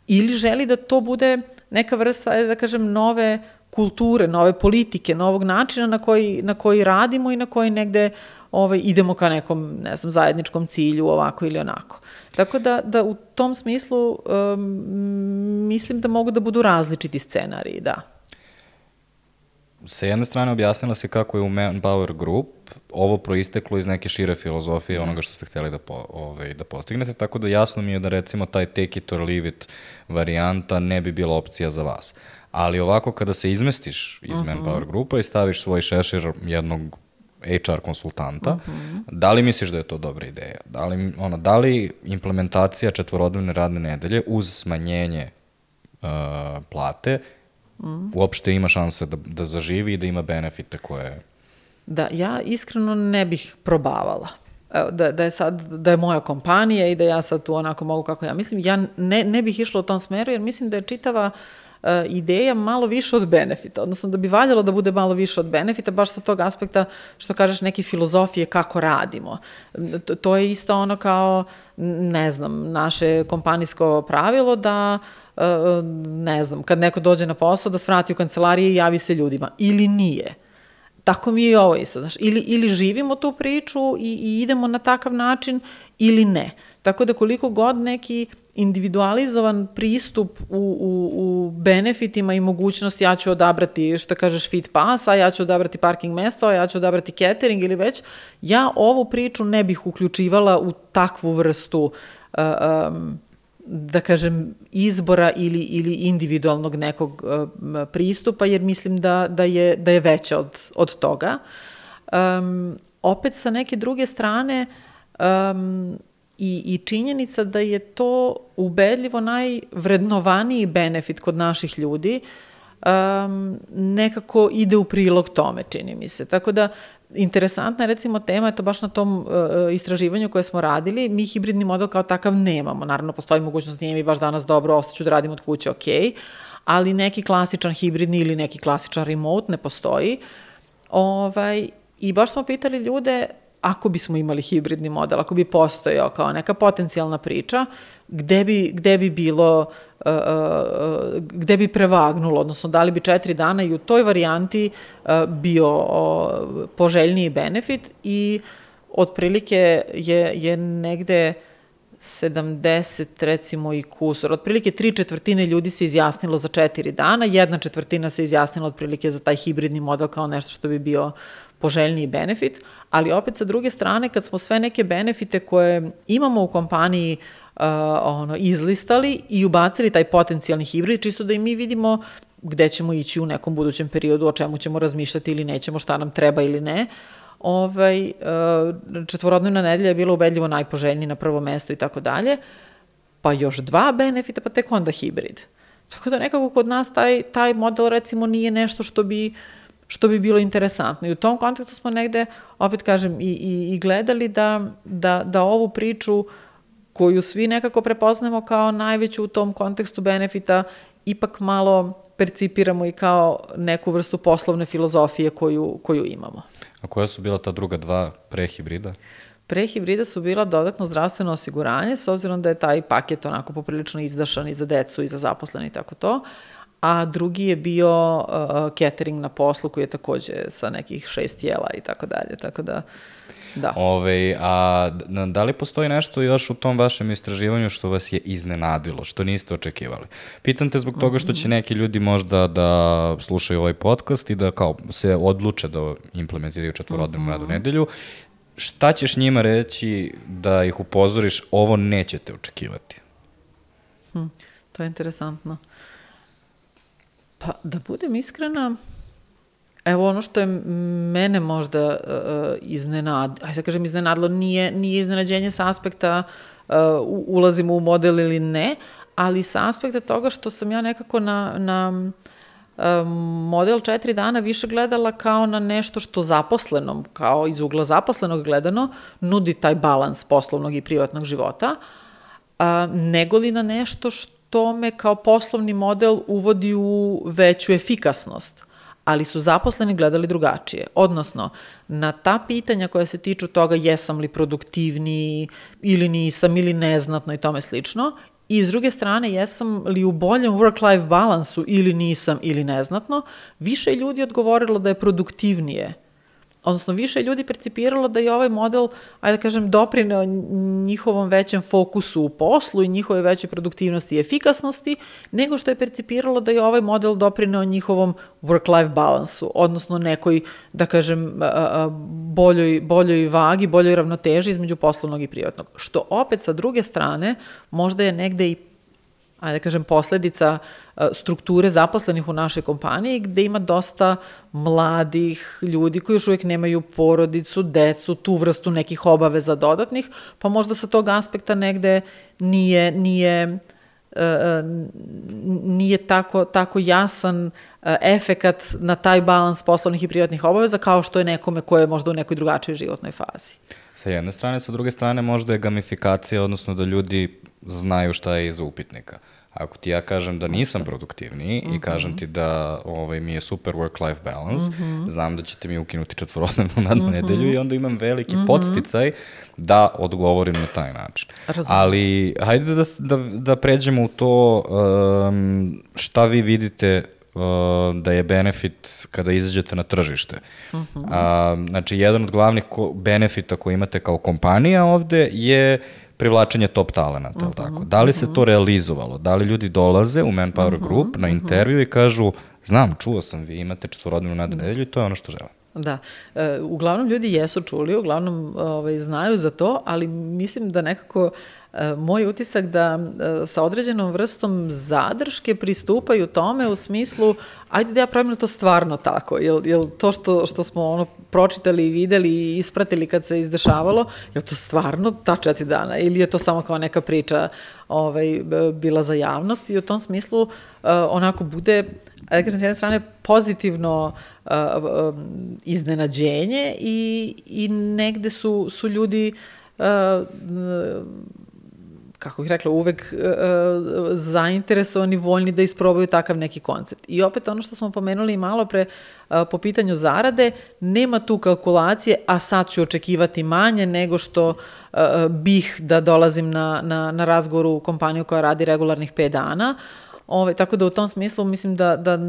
ili želi da to bude neka vrsta, da kažem, nove kulture, nove politike, novog načina na koji, na koji radimo i na koji negde ovaj, idemo ka nekom, ne znam, zajedničkom cilju, ovako ili onako. Tako da, da u tom smislu um, mislim da mogu da budu različiti scenariji, da. Sa jedne strane objasnila se kako je u Manpower Group ovo proisteklo iz neke šire filozofije da. onoga što ste hteli da, po, ovaj, da postignete, tako da jasno mi je da recimo taj take it or leave it varijanta ne bi bila opcija za vas. Ali ovako kada se izmestiš iz uh mhm. -huh. Manpower Grupa i staviš svoj šešir jednog HR konsultanta. Uh mhm. -huh. Da li misliš da je to dobra ideja? Da li, ono, da li implementacija četvorodnevne radne nedelje uz smanjenje uh, plate uh mhm. -huh. uopšte ima šanse da, da zaživi i da ima benefite koje... Da, ja iskreno ne bih probavala. Da, da je sad, da je moja kompanija i da ja sad tu onako mogu kako ja mislim. Ja ne, ne bih išla u tom smeru jer mislim da je čitava uh, ideja malo više od benefita, odnosno da bi valjalo da bude malo više od benefita, baš sa tog aspekta što kažeš neke filozofije kako radimo. To je isto ono kao, ne znam, naše kompanijsko pravilo da e, ne znam, kad neko dođe na posao da svrati u kancelarije i javi se ljudima. Ili nije. Tako mi je i ovo isto, znaš, ili, ili živimo tu priču i, i idemo na takav način ili ne. Tako da koliko god neki individualizovan pristup u, u, u benefitima i mogućnosti ja ću odabrati, što kažeš, fit pass, a ja ću odabrati parking mesto, a ja ću odabrati catering ili već, ja ovu priču ne bih uključivala u takvu vrstu uh, um, da kažem, izbora ili, ili individualnog nekog uh, pristupa, jer mislim da, da, je, da je veća od, od toga. Um, opet sa neke druge strane, um, i, i činjenica da je to ubedljivo najvrednovaniji benefit kod naših ljudi, um, nekako ide u prilog tome, čini mi se. Tako da, interesantna je recimo tema, je to baš na tom uh, istraživanju koje smo radili, mi hibridni model kao takav nemamo. Naravno, postoji mogućnost, nije mi baš danas dobro, ostaću da radim od kuće, ok, ali neki klasičan hibridni ili neki klasičan remote ne postoji. Ovaj, I baš smo pitali ljude ako bismo imali hibridni model, ako bi postojao kao neka potencijalna priča, gde bi, gde bi bilo, uh, uh, gde bi prevagnulo, odnosno da li bi četiri dana i u toj varijanti uh, bio uh, poželjniji benefit i otprilike je, je negde 70 recimo i kusor. Otprilike tri četvrtine ljudi se izjasnilo za četiri dana, jedna četvrtina se izjasnila otprilike za taj hibridni model kao nešto što bi bio poželjniji benefit, ali opet sa druge strane kad smo sve neke benefite koje imamo u kompaniji uh, ono, izlistali i ubacili taj potencijalni hibrid, čisto da i mi vidimo gde ćemo ići u nekom budućem periodu, o čemu ćemo razmišljati ili nećemo, šta nam treba ili ne. Ovaj, uh, četvorodnevna nedelja je bila ubedljivo najpoželjniji na prvo mesto i tako dalje, pa još dva benefita, pa tek onda hibrid. Tako da nekako kod nas taj, taj model recimo nije nešto što bi uh, što bi bilo interesantno. I u tom kontekstu smo negde, opet kažem, i, i, i gledali da, da, da ovu priču koju svi nekako prepoznamo kao najveću u tom kontekstu benefita, ipak malo percipiramo i kao neku vrstu poslovne filozofije koju, koju imamo. A koja su bila ta druga dva prehibrida? Pre hibrida su bila dodatno zdravstveno osiguranje, s obzirom da je taj paket onako poprilično izdašan i za decu i za zaposleni i tako to, a drugi je bio uh, catering na poslu koji je takođe sa nekih šest jela i tako dalje, tako da Da. Ove, a da li postoji nešto još u tom vašem istraživanju što vas je iznenadilo, što niste očekivali? Pitam te zbog toga što će neki ljudi možda da slušaju ovaj podcast i da kao se odluče da implementiraju četvorodnevnu uh -huh. radu nedelju. Šta ćeš njima reći da ih upozoriš, ovo nećete očekivati? Hm, to je interesantno. Pa, da budem iskrena, Evo ono što je mene možda uh, iznenad, ajde da kažem iznenadilo, nije, nije iznenađenje sa aspekta uh, ulazimo u model ili ne, ali sa aspekta toga što sam ja nekako na, na model četiri dana više gledala kao na nešto što zaposlenom, kao iz ugla zaposlenog gledano, nudi taj balans poslovnog i privatnog života, uh, nego li na nešto što me kao poslovni model uvodi u veću efikasnost ali su zaposleni gledali drugačije. Odnosno, na ta pitanja koja se tiču toga jesam li produktivniji ili nisam ili neznatno i tome slično, I s druge strane, jesam li u boljem work-life balansu ili nisam ili neznatno, više ljudi odgovorilo da je produktivnije odnosno više ljudi percipiralo da je ovaj model, ajde da kažem, doprineo njihovom većem fokusu u poslu i njihove veće produktivnosti i efikasnosti, nego što je percipiralo da je ovaj model doprineo njihovom work-life balansu, odnosno nekoj, da kažem, boljoj, boljoj vagi, boljoj ravnoteži između poslovnog i privatnog. Što opet sa druge strane možda je negde i ajde da kažem, posledica e, strukture zaposlenih u našoj kompaniji, gde ima dosta mladih ljudi koji još uvijek nemaju porodicu, decu, tu vrstu nekih obaveza dodatnih, pa možda sa tog aspekta negde nije, nije e, e, nije tako, tako jasan efekat na taj balans poslovnih i privatnih obaveza kao što je nekome ko je možda u nekoj drugačijoj životnoj fazi. Sa jedne strane, sa druge strane možda je gamifikacija, odnosno da ljudi znaju šta je iza upitnika. Ako ti ja kažem da nisam produktivniji uh -huh. i mhm. kažem ti da ovaj, mi je super work-life balance, mhm. -huh. znam da ćete mi ukinuti četvorodnevnu uh mhm. -huh. nedelju i onda imam veliki uh -huh. podsticaj da odgovorim na taj način. Razumem. Ali hajde da, da, da pređemo u to um, šta vi vidite da je benefit kada izađete na tržište. Uh -huh. A, znači, jedan od glavnih ko benefita koji imate kao kompanija ovde je privlačenje top talenata, uh -huh, tako? Da li uh se to realizovalo? Da li ljudi dolaze u Manpower uh -huh, Group na intervju i kažu, znam, čuo sam, vi imate četvorodnevnu nadu nedelju i to je ono što želim. Da. E, uglavnom ljudi jesu čuli, uglavnom ovaj, znaju za to, ali mislim da nekako E, moj utisak da e, sa određenom vrstom zadrške pristupaju tome u smislu ajde da ja pravim to stvarno tako, jel, jel to što, što smo ono pročitali i videli i ispratili kad se izdešavalo, je to stvarno ta četiri dana ili je to samo kao neka priča ovaj, bila za javnost? I u tom smislu uh, onako bude, da kažem, s jedne strane pozitivno uh, uh, iznenađenje i, i negde su, su ljudi kako bih rekla, uvek uh, zainteresovani, voljni da isprobaju takav neki koncept. I opet ono što smo pomenuli malo pre uh, po pitanju zarade, nema tu kalkulacije, a sad ću očekivati manje nego što uh, bih da dolazim na, na, na razgovor u kompaniju koja radi regularnih 5 dana. Ove, tako da u tom smislu mislim da, da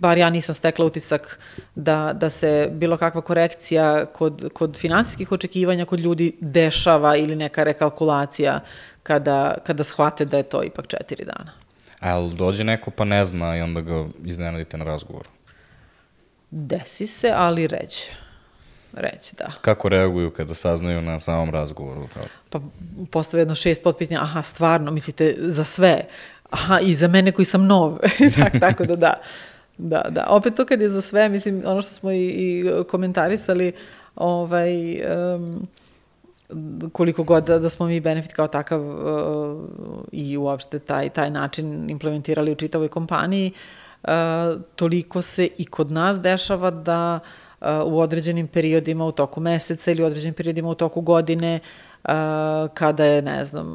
bar ja nisam stekla utisak da, da se bilo kakva korekcija kod, kod finansijskih očekivanja kod ljudi dešava ili neka rekalkulacija kada, kada shvate da je to ipak četiri dana. Ali dođe neko pa ne zna i onda ga iznenadite na razgovoru? Desi se, ali ređe. Reći, da. Kako reaguju kada saznaju na samom razgovoru? Kao... Pa postave jedno šest potpitanja, aha, stvarno, mislite, za sve? Aha, i za mene koji sam nov. tako, tako da da. Da, da. Opet to kad je za sve, mislim, ono što smo i, i komentarisali, ovaj, um, koliko god da, da smo mi benefit kao takav uh, i uopšte taj, taj način implementirali u čitavoj kompaniji, toliko se i kod nas dešava da u određenim periodima u toku meseca ili u određenim periodima u toku godine kada je, ne znam,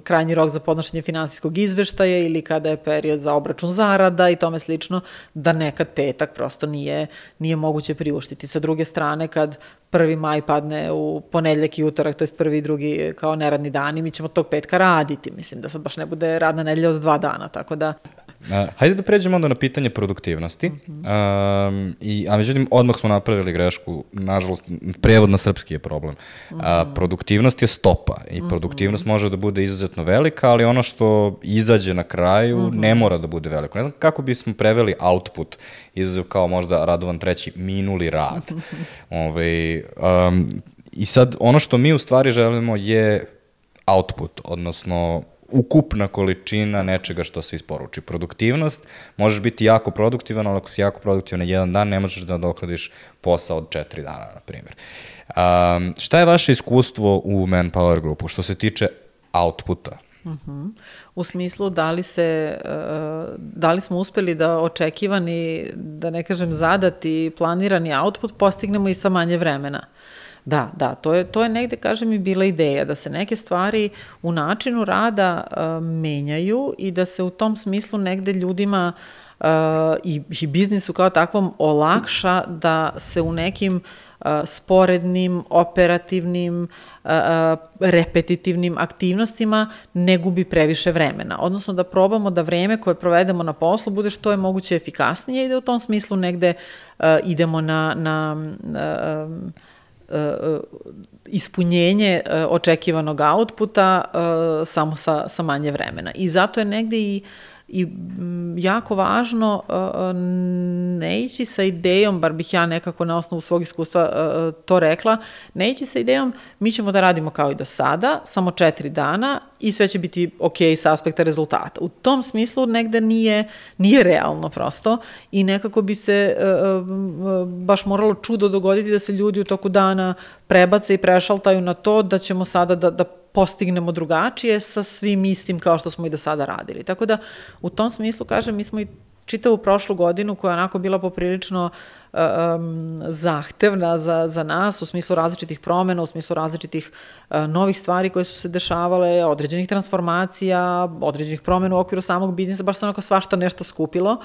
krajnji rok za podnošenje finansijskog izveštaja ili kada je period za obračun zarada i tome slično, da nekad petak prosto nije, nije moguće priuštiti. Sa druge strane, kad 1. maj padne u ponedljak i utorak, to je prvi i drugi kao neradni dan i mi ćemo tog petka raditi. Mislim da sad baš ne bude radna nedelja od dva dana, tako da Uh, hajde da pređemo onda na pitanje produktivnosti. Mm -hmm. um, i, a međutim, odmah smo napravili grešku. Nažalost, prevod na srpski je problem. Mm -hmm. uh, produktivnost je stopa i produktivnost mm -hmm. može da bude izuzetno velika, ali ono što izađe na kraju mm -hmm. ne mora da bude veliko. Ne znam kako bismo preveli output, izuzev kao možda Radovan treći, minuli rad. Ove, ovaj, um, I sad, ono što mi u stvari želimo je output, odnosno ukupna količina nečega što se isporuči. Produktivnost, možeš biti jako produktivan, ali ako si jako produktivan jedan dan, ne možeš da dokladiš posao od četiri dana, na primjer. Um, šta je vaše iskustvo u Manpower grupu što se tiče outputa? Uh mhm. -huh. U smislu da li se, uh, da li smo uspeli da očekivani, da ne kažem zadati, planirani output postignemo i sa manje vremena. Da, da, to je, to je negde, kažem, i bila ideja, da se neke stvari u načinu rada uh, menjaju i da se u tom smislu negde ljudima uh, i, i biznisu kao takvom olakša da se u nekim uh, sporednim, operativnim, uh, repetitivnim aktivnostima ne gubi previše vremena. Odnosno da probamo da vreme koje provedemo na poslu bude što je moguće efikasnije i da u tom smislu negde uh, idemo na, na uh, ispunjenje e, očekivanog outputa e, samo sa, sa manje vremena. I zato je negde i i jako važno ne ići sa idejom, bar bih ja nekako na osnovu svog iskustva to rekla, ne ići sa idejom mi ćemo da radimo kao i do sada, samo četiri dana i sve će biti ok sa aspekta rezultata. U tom smislu negde nije, nije realno prosto i nekako bi se baš moralo čudo dogoditi da se ljudi u toku dana prebace i prešaltaju na to da ćemo sada da, da postignemo drugačije sa svim istim kao što smo i do sada radili. Tako da u tom smislu, kažem, mi smo i čitavu prošlu godinu koja je onako bila poprilično um, zahtevna za, za nas u smislu različitih promena, u smislu različitih uh, novih stvari koje su se dešavale, određenih transformacija, određenih promena u okviru samog biznisa, baš se onako svašta nešto skupilo.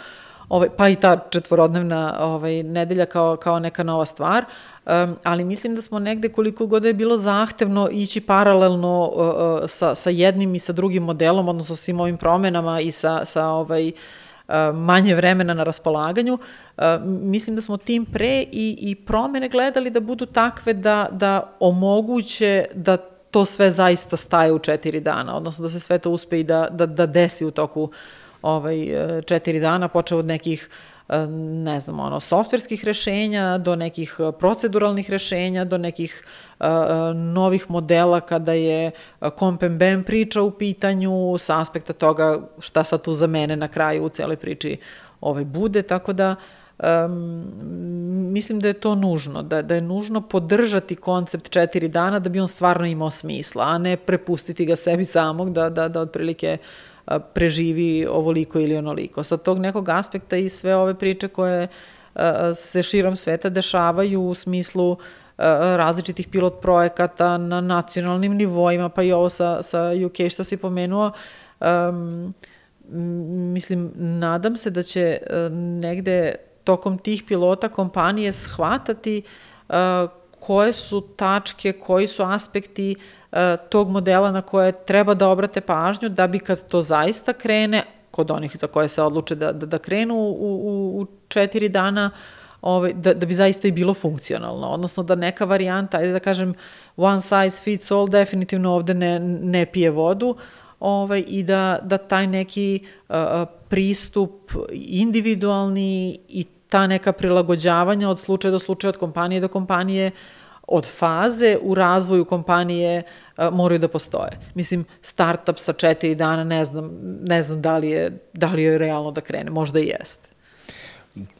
Ovaj, pa i ta četvorodnevna ovaj, nedelja kao, kao neka nova stvar, um, ali mislim da smo negde koliko god je bilo zahtevno ići paralelno uh, uh, sa, sa jednim i sa drugim modelom, odnosno sa svim ovim promenama i sa, sa ovaj, uh, manje vremena na raspolaganju, uh, mislim da smo tim pre i, i promene gledali da budu takve da, da omoguće da to sve zaista staje u četiri dana, odnosno da se sve to uspe i da, da, da desi u toku ovaj, četiri dana, počeo od nekih E, ne znam, ono, softverskih rešenja, do nekih e, proceduralnih rešenja, do nekih uh, novih modela kada je comp and bam priča u pitanju sa aspekta toga šta sad tu za mene na kraju u celoj priči ovaj, bude, tako da um, mislim da je to nužno, da, da je nužno podržati koncept četiri dana da bi on stvarno imao smisla, a ne prepustiti ga sebi samog da, da, da otprilike uh, preživi ovoliko ili onoliko. Sa tog nekog aspekta i sve ove priče koje se širom sveta dešavaju u smislu različitih pilot projekata na nacionalnim nivoima, pa i ovo sa, sa UK što si pomenuo, um, mislim, nadam se da će negde tokom tih pilota kompanije shvatati uh, koje su tačke, koji su aspekti E, tog modela na koje treba da obrate pažnju da bi kad to zaista krene, kod onih za koje se odluče da, da, da krenu u, u, u četiri dana, ovaj, da, da bi zaista i bilo funkcionalno. Odnosno da neka varijanta, ajde da kažem one size fits all, definitivno ovde ne, ne pije vodu ovaj, i da, da taj neki uh, pristup individualni i ta neka prilagođavanja od slučaja do slučaja, od kompanije do kompanije od faze u razvoju kompanije a, moraju da postoje. Mislim, startup sa četiri dana, ne znam, ne znam da li je, da li je realno da krene, možda i jeste.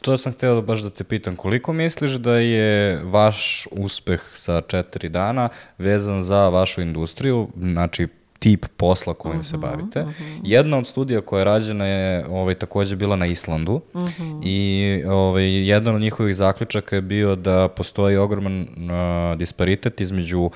To sam hteo da baš da te pitam, koliko misliš da je vaš uspeh sa četiri dana vezan za vašu industriju, znači tip posla kojim uh -huh, se bavite. Uh -huh. Jedna od studija koja je rađena je ovaj, takođe bila na Islandu uh -huh. i ovaj, jedan od njihovih zaključaka je bio da postoji ogroman uh, disparitet između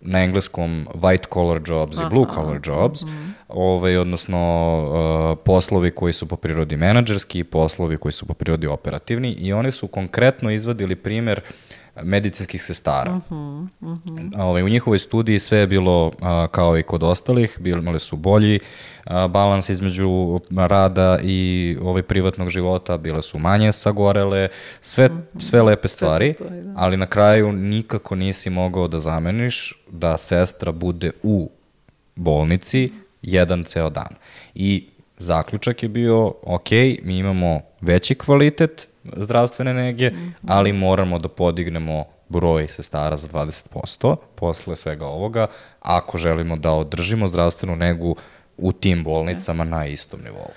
na engleskom white collar jobs Aha, i blue collar jobs, uh -huh. ovaj, odnosno uh, poslovi koji su po prirodi menadžerski i poslovi koji su po prirodi operativni i oni su konkretno izvadili primer uh, medicinskih sestara. Uh -huh, uh -huh. Ovaj, u njihovoj studiji sve je bilo a, kao i kod ostalih, imali su bolji a, balans između rada i ovaj privatnog života, bile su manje sagorele, sve, uh -huh. sve lepe stvari, sve stoji, da. ali na kraju nikako nisi mogao da zameniš da sestra bude u bolnici jedan ceo dan. I zaključak je bio, ok, mi imamo veći kvalitet, zdravstvene nege, -hmm. ali moramo da podignemo broj sestara za 20% posle svega ovoga, ako želimo da održimo zdravstvenu negu u tim bolnicama na istom nivou.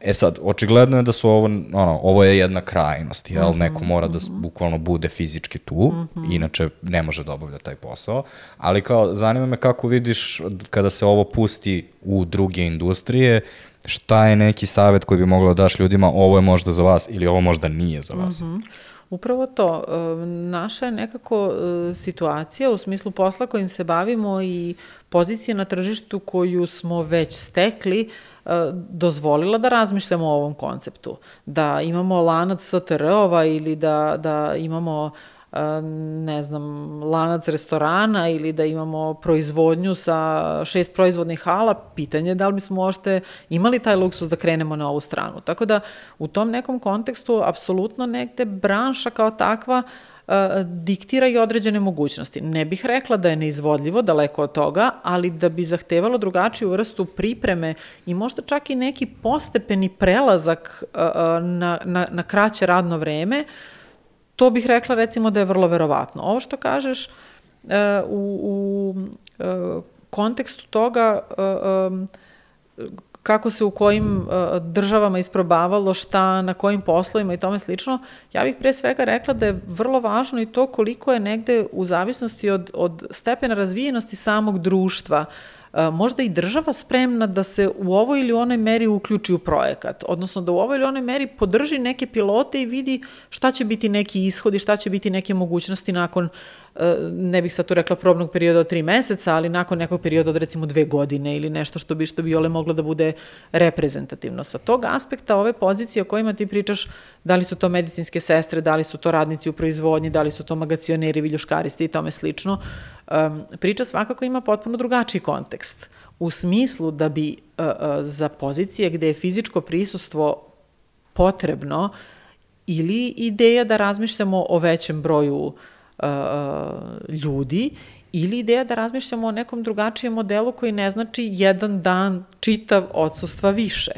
E sad, očigledno je da su ovo, ono, ovo je jedna krajnost, jel? Mm -hmm, Neko mora da mhm. bukvalno bude fizički tu, mm -hmm. inače ne može da obavlja taj posao, ali kao, zanima me kako vidiš kada se ovo pusti u druge industrije, šta je neki savet koji bi mogla da daš ljudima, ovo je možda za vas ili ovo možda nije za vas? Mm -hmm. Upravo to. E, naša je nekako e, situacija u smislu posla kojim se bavimo i pozicije na tržištu koju smo već stekli e, dozvolila da razmišljamo o ovom konceptu. Da imamo lanac STR-ova ili da, da imamo ne znam, lanac restorana ili da imamo proizvodnju sa šest proizvodnih hala, pitanje je da li bismo ošte imali taj luksus da krenemo na ovu stranu. Tako da u tom nekom kontekstu apsolutno negde branša kao takva diktira i određene mogućnosti. Ne bih rekla da je neizvodljivo, daleko od toga, ali da bi zahtevalo drugačiju vrstu pripreme i možda čak i neki postepeni prelazak na, na, na kraće radno vreme, uh, to bih rekla recimo da je vrlo verovatno. Ovo što kažeš e, u, u e, kontekstu toga e, kako se u kojim državama isprobavalo šta, na kojim poslovima i tome slično, ja bih pre svega rekla da je vrlo važno i to koliko je negde u zavisnosti od, od stepena razvijenosti samog društva možda i država spremna da se u ovoj ili onoj meri uključi u projekat, odnosno da u ovoj ili onoj meri podrži neke pilote i vidi šta će biti neki ishodi, šta će biti neke mogućnosti nakon, e, ne bih sad tu rekla probnog perioda od tri meseca, ali nakon nekog perioda od recimo dve godine ili nešto što bi, što bi ole moglo da bude reprezentativno. Sa tog aspekta ove pozicije o kojima ti pričaš, da li su to medicinske sestre, da li su to radnici u proizvodnji, da li su to magacioneri, viljuškaristi i tome slično, um, priča svakako ima potpuno drugačiji kontekst. U smislu da bi uh, za pozicije gde je fizičko prisustvo potrebno ili ideja da razmišljamo o većem broju uh, ljudi ili ideja da razmišljamo o nekom drugačijem modelu koji ne znači jedan dan čitav odsustva više.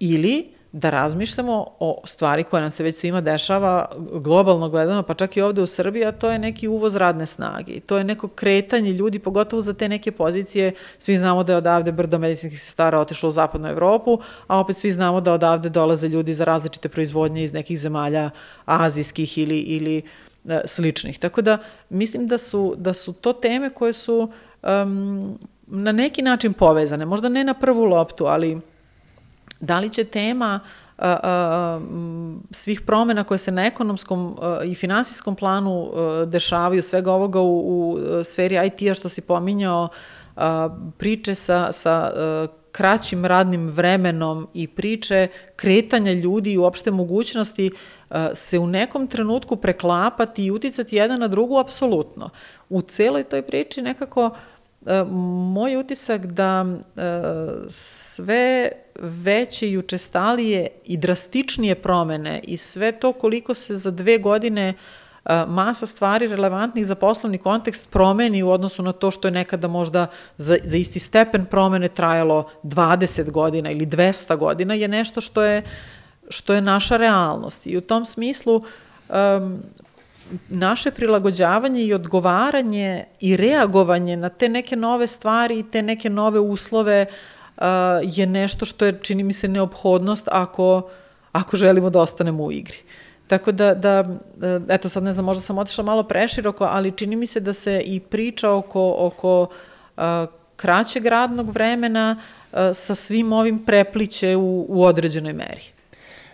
Ili da razmišljamo o stvari koja nam se već svima dešava globalno gledano, pa čak i ovde u Srbiji, a to je neki uvoz radne snage. To je neko kretanje ljudi, pogotovo za te neke pozicije. Svi znamo da je odavde brdo medicinskih sestara otišlo u zapadnu Evropu, a opet svi znamo da odavde dolaze ljudi za različite proizvodnje iz nekih zemalja azijskih ili, ili e, sličnih. Tako da mislim da su, da su to teme koje su um, na neki način povezane. Možda ne na prvu loptu, ali Da li će tema svih promena koje se na ekonomskom i finansijskom planu dešavaju, svega ovoga u, u sferi IT-a što si pominjao, priče sa, sa a, kraćim radnim vremenom i priče kretanja ljudi i uopšte mogućnosti se u nekom trenutku preklapati i uticati jedan na drugu, apsolutno. U celoj toj priči nekako uh, E, moj utisak da e, sve veće i učestalije i drastičnije promene i sve to koliko se za dve godine e, masa stvari relevantnih za poslovni kontekst promeni u odnosu na to što je nekada možda za, za isti stepen promene trajalo 20 godina ili 200 godina je nešto što je, što je naša realnost. I u tom smislu um, naše prilagođavanje i odgovaranje i reagovanje na te neke nove stvari i te neke nove uslove uh, je nešto što je, čini mi se, neophodnost ako, ako želimo da ostanemo u igri. Tako da, da, uh, eto sad ne znam, možda sam otišla malo preširoko, ali čini mi se da se i priča oko, oko uh, kraćeg radnog vremena sa svim ovim prepliće u, u određenoj meri.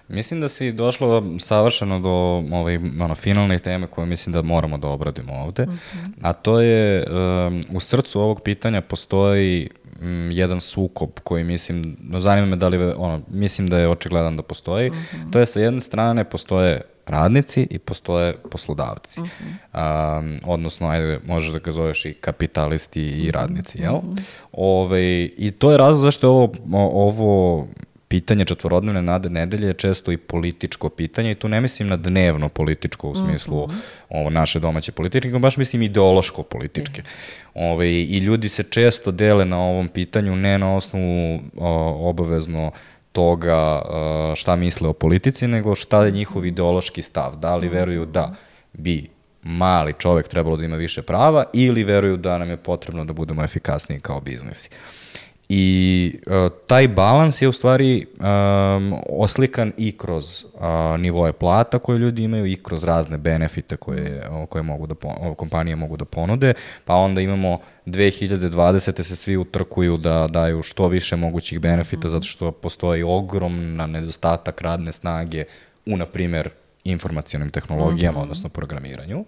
Mislim da si došlo savršeno do ovaj, ono, finalne teme koje mislim da moramo da obradimo ovde, uh mhm. -huh. a to je um, u srcu ovog pitanja postoji um, jedan sukob koji mislim, zanima me da li, ono, mislim da je očigledan da postoji, uh mhm. -huh. to je sa jedne strane postoje radnici i postoje poslodavci. Uh -huh. um, odnosno, ajde, možeš da ga zoveš i kapitalisti i radnici, jel? Uh -huh. Ove, ovaj, I to je razlog zašto je ovo, ovo pitanje četvorodnevne nade nedelje je često i političko pitanje i tu ne mislim na dnevno političko u smislu mm -hmm. ovo, naše domaće politike, nego baš mislim ideološko političke. Ove, ovaj, I ljudi se često dele na ovom pitanju ne na osnovu o, obavezno toga šta misle o politici, nego šta je njihov ideološki stav. Da li veruju da bi mali čovek trebalo da ima više prava ili veruju da nam je potrebno da budemo efikasniji kao biznisi. I uh, taj balans je u stvari um, oslikan i kroz uh, nivoje plata koje ljudi imaju i kroz razne benefite koje, koje mogu da, kompanije mogu da ponude, pa onda imamo 2020. se svi utrkuju da daju što više mogućih benefita mm -hmm. zato što postoji ogromna nedostatak radne snage u, na primer, informacijonim tehnologijama, mm -hmm. odnosno programiranju.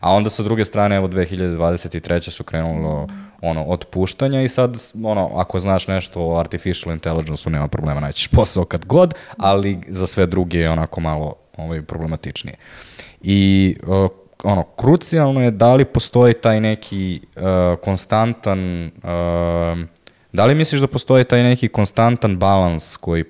A onda sa druge strane, evo 2023. su krenulo ono, otpuštanja i sad, ono, ako znaš nešto o artificial intelligence-u, nema problema, naćiš posao kad god, ali za sve druge je onako malo ovaj, problematičnije. I uh, ono, krucijalno je da li postoji taj neki uh, konstantan uh, Da li misliš da postoji taj neki konstantan balans koji,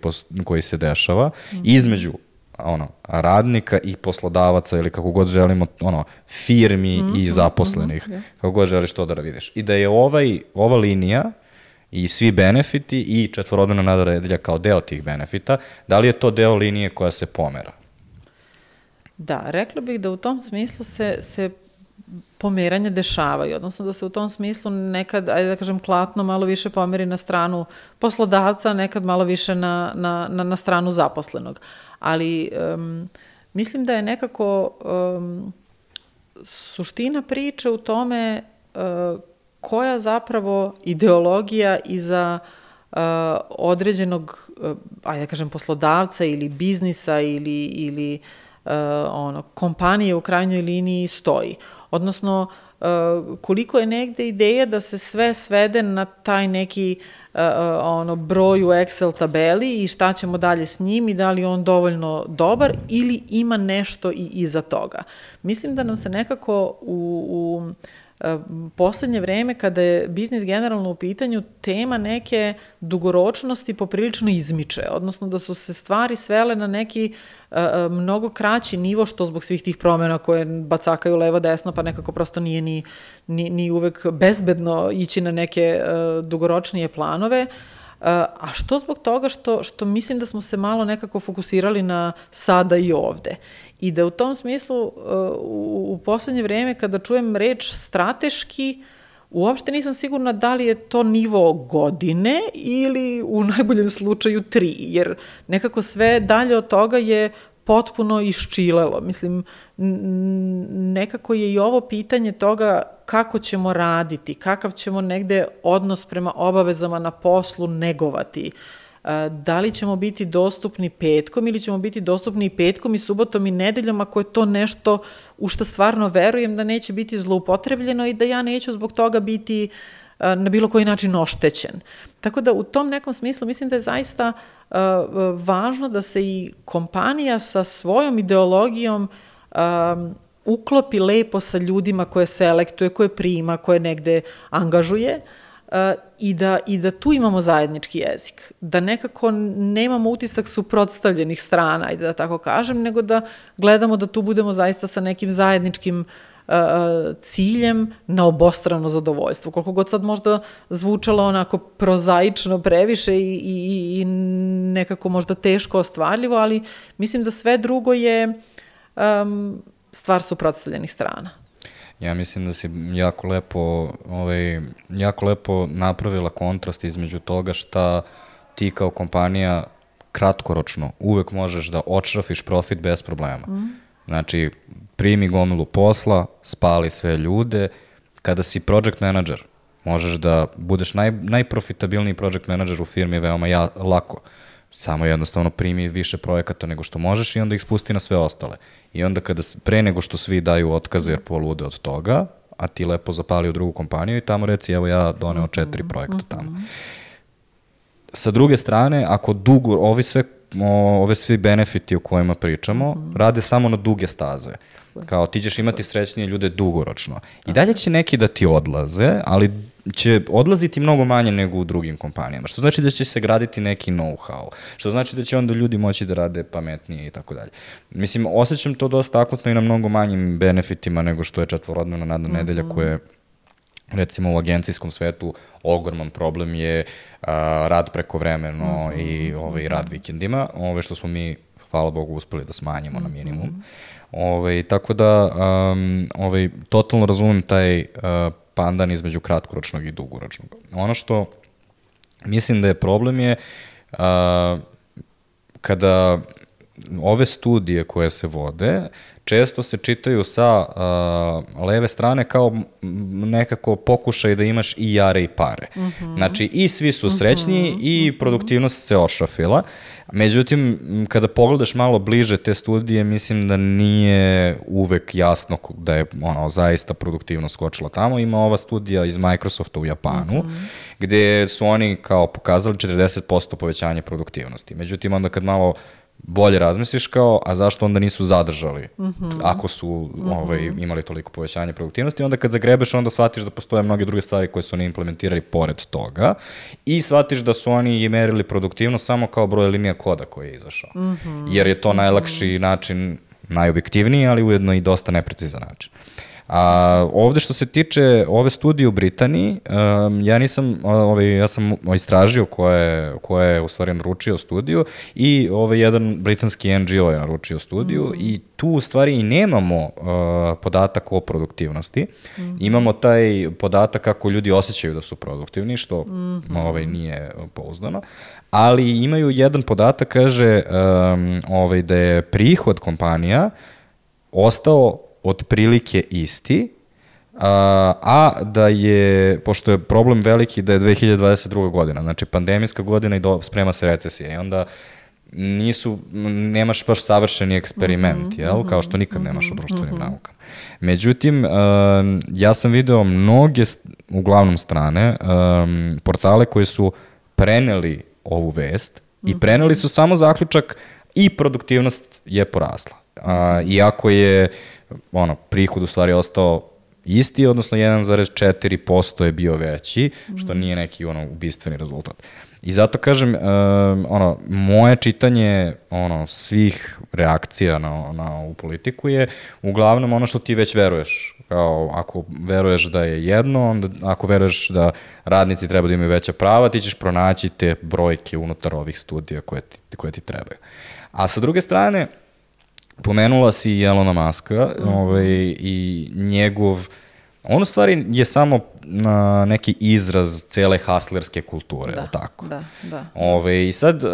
koji se dešava mm -hmm. između ono, radnika i poslodavaca ili kako god želimo, ono, firmi mm -hmm, i mhm, zaposlenih, mm -hmm, kako god želiš to da vidiš. I da je ovaj, ova linija i svi benefiti i četvorodnevna nadaredelja kao deo tih benefita, da li je to deo linije koja se pomera? Da, rekla bih da u tom smislu se, se pomeranja dešavaju, odnosno da se u tom smislu nekad, ajde da kažem, klatno malo više pomeri na stranu poslodavca, nekad malo više na, na, na, na stranu zaposlenog. Ali um, mislim da je nekako um, suština priče u tome uh, koja zapravo ideologija iza uh, određenog, uh, ajde da kažem, poslodavca ili biznisa ili, ili uh, ono, kompanije u krajnjoj liniji stoji. Odnosno, uh, koliko je negde ideja da se sve svede na taj neki uh, ono broj u Excel tabeli i šta ćemo dalje s njim i da li on dovoljno dobar ili ima nešto i iza toga. Mislim da nam se nekako u, u poslednje vreme kada je biznis generalno u pitanju, tema neke dugoročnosti poprilično izmiče, odnosno da su se stvari svele na neki uh, mnogo kraći nivo, što zbog svih tih promena koje bacakaju levo desno, pa nekako prosto nije ni, ni, ni uvek bezbedno ići na neke uh, dugoročnije planove. A što zbog toga što, što mislim da smo se malo nekako fokusirali na sada i ovde. I da u tom smislu uh, u, u poslednje vreme kada čujem reč strateški, uopšte nisam sigurna da li je to nivo godine ili u najboljem slučaju tri, jer nekako sve dalje od toga je potpuno iščilelo. Mislim, nekako je i ovo pitanje toga kako ćemo raditi, kakav ćemo negde odnos prema obavezama na poslu negovati. Uh, da li ćemo biti dostupni petkom ili ćemo biti dostupni i petkom i subotom i nedeljom ako je to nešto u što stvarno verujem da neće biti zloupotrebljeno i da ja neću zbog toga biti na bilo koji način oštećen. Tako da u tom nekom smislu mislim da je zaista važno da se i kompanija sa svojom ideologijom uklopi lepo sa ljudima koje selektuje, koje prima, koje negde angažuje, i da, i da tu imamo zajednički jezik. Da nekako nemamo utisak suprotstavljenih strana, ajde da tako kažem, nego da gledamo da tu budemo zaista sa nekim zajedničkim uh, ciljem na obostrano zadovoljstvo. Koliko god sad možda zvučalo onako prozaično previše i, i, i nekako možda teško ostvarljivo, ali mislim da sve drugo je um, stvar suprotstavljenih strana. Ja mislim da si jako lepo, ovaj, jako lepo napravila kontrast između toga šta ti kao kompanija kratkoročno uvek možeš da očrafiš profit bez problema. Mm. Znači, primi gomilu posla, spali sve ljude. Kada si project manager, Možeš da budeš naj, najprofitabilniji project manager u firmi veoma ja, lako. Samo jednostavno primi više projekata nego što možeš i onda ih spusti na sve ostale. I onda kada, pre nego što svi daju otkaze jer polude od toga, a ti lepo zapali u drugu kompaniju i tamo reci evo ja doneo četiri projekta tamo. Sa druge strane, ako dugo, ovi sve, o, ove svi benefiti o kojima pričamo, Mhm. rade samo na duge staze. Kao ti ćeš imati srećnije ljude dugoročno. I dalje će neki da ti odlaze, ali će odlaziti mnogo manje nego u drugim kompanijama. Što znači da će se graditi neki know-how. Što znači da će onda ljudi moći da rade pametnije i tako dalje. Mislim, osjećam to dosta akutno i na mnogo manjim benefitima nego što je četvorodnevna nadna nedelja koja je recimo u agencijskom svetu ogroman problem je a, rad prekovremeno i ovaj, rad vikendima, ove, što smo mi, hvala Bogu, uspeli da smanjimo na minimum. Ove, tako da, um, ovaj, totalno razumem taj uh, pandan između kratkoročnog i dugoročnog. Ono što mislim da je problem je uh, kada ove studije koje se vode često se čitaju sa uh, leve strane kao nekako pokušaj da imaš i jare i pare. Mm -hmm. Znači i svi su srećni mm -hmm. i produktivnost se ošafila. Međutim, kada pogledaš malo bliže te studije, mislim da nije uvek jasno da je ono, zaista produktivnost skočila tamo. Ima ova studija iz Microsofta u Japanu, mm -hmm. gde su oni kao pokazali 40% povećanje produktivnosti. Međutim, onda kad malo bolje razmisliš kao, a zašto onda nisu zadržali mm -hmm. ako su ovaj, imali toliko povećanje produktivnosti, onda kad zagrebeš onda shvatiš da postoje mnoge druge stvari koje su oni implementirali pored toga i shvatiš da su oni i merili produktivnost samo kao broj linija koda koji je izašao. Mm -hmm. Jer je to najlakši način, najobjektivniji, ali ujedno i dosta neprecizan način. A ovde što se tiče ove studije u Britaniji, um, ja nisam, ovaj, ja sam istražio ko je, ko je u stvari naručio studiju i ovaj jedan britanski NGO je naručio studiju mm. i tu u stvari i nemamo uh, podatak o produktivnosti. Mm. Imamo taj podatak kako ljudi osjećaju da su produktivni, što mm. ovaj, nije pouzdano, ali imaju jedan podatak, kaže um, ovaj, da je prihod kompanija ostao otprilike isti, a, a da je, pošto je problem veliki, da je 2022. godina, znači pandemijska godina i do, sprema se recesija i onda nisu, nemaš baš savršeni eksperiment, uh -huh, jel? Uh -huh, kao što nikad nemaš u društvenim uh -huh. naukama. Međutim, um, ja sam video mnoge, uglavnom strane, um, portale koji su preneli ovu vest i preneli su samo zaključak i produktivnost je porasla. A, iako je ono, prihod u stvari ostao isti, odnosno 1,4% je bio veći, što nije neki ono ubistveni rezultat. I zato kažem, um, ono, moje čitanje ono, svih reakcija na, na ovu politiku je uglavnom ono što ti već veruješ. Kao, ako veruješ da je jedno, onda ako veruješ da radnici treba da imaju veća prava, ti ćeš pronaći te brojke unutar ovih studija koje ti, koje ti trebaju. A sa druge strane, pomenula si i Elona Muska mm. ovaj, i njegov On u stvari je samo na neki izraz cele haslerske kulture, da, tako? Da, da. Ove, I sad, uh,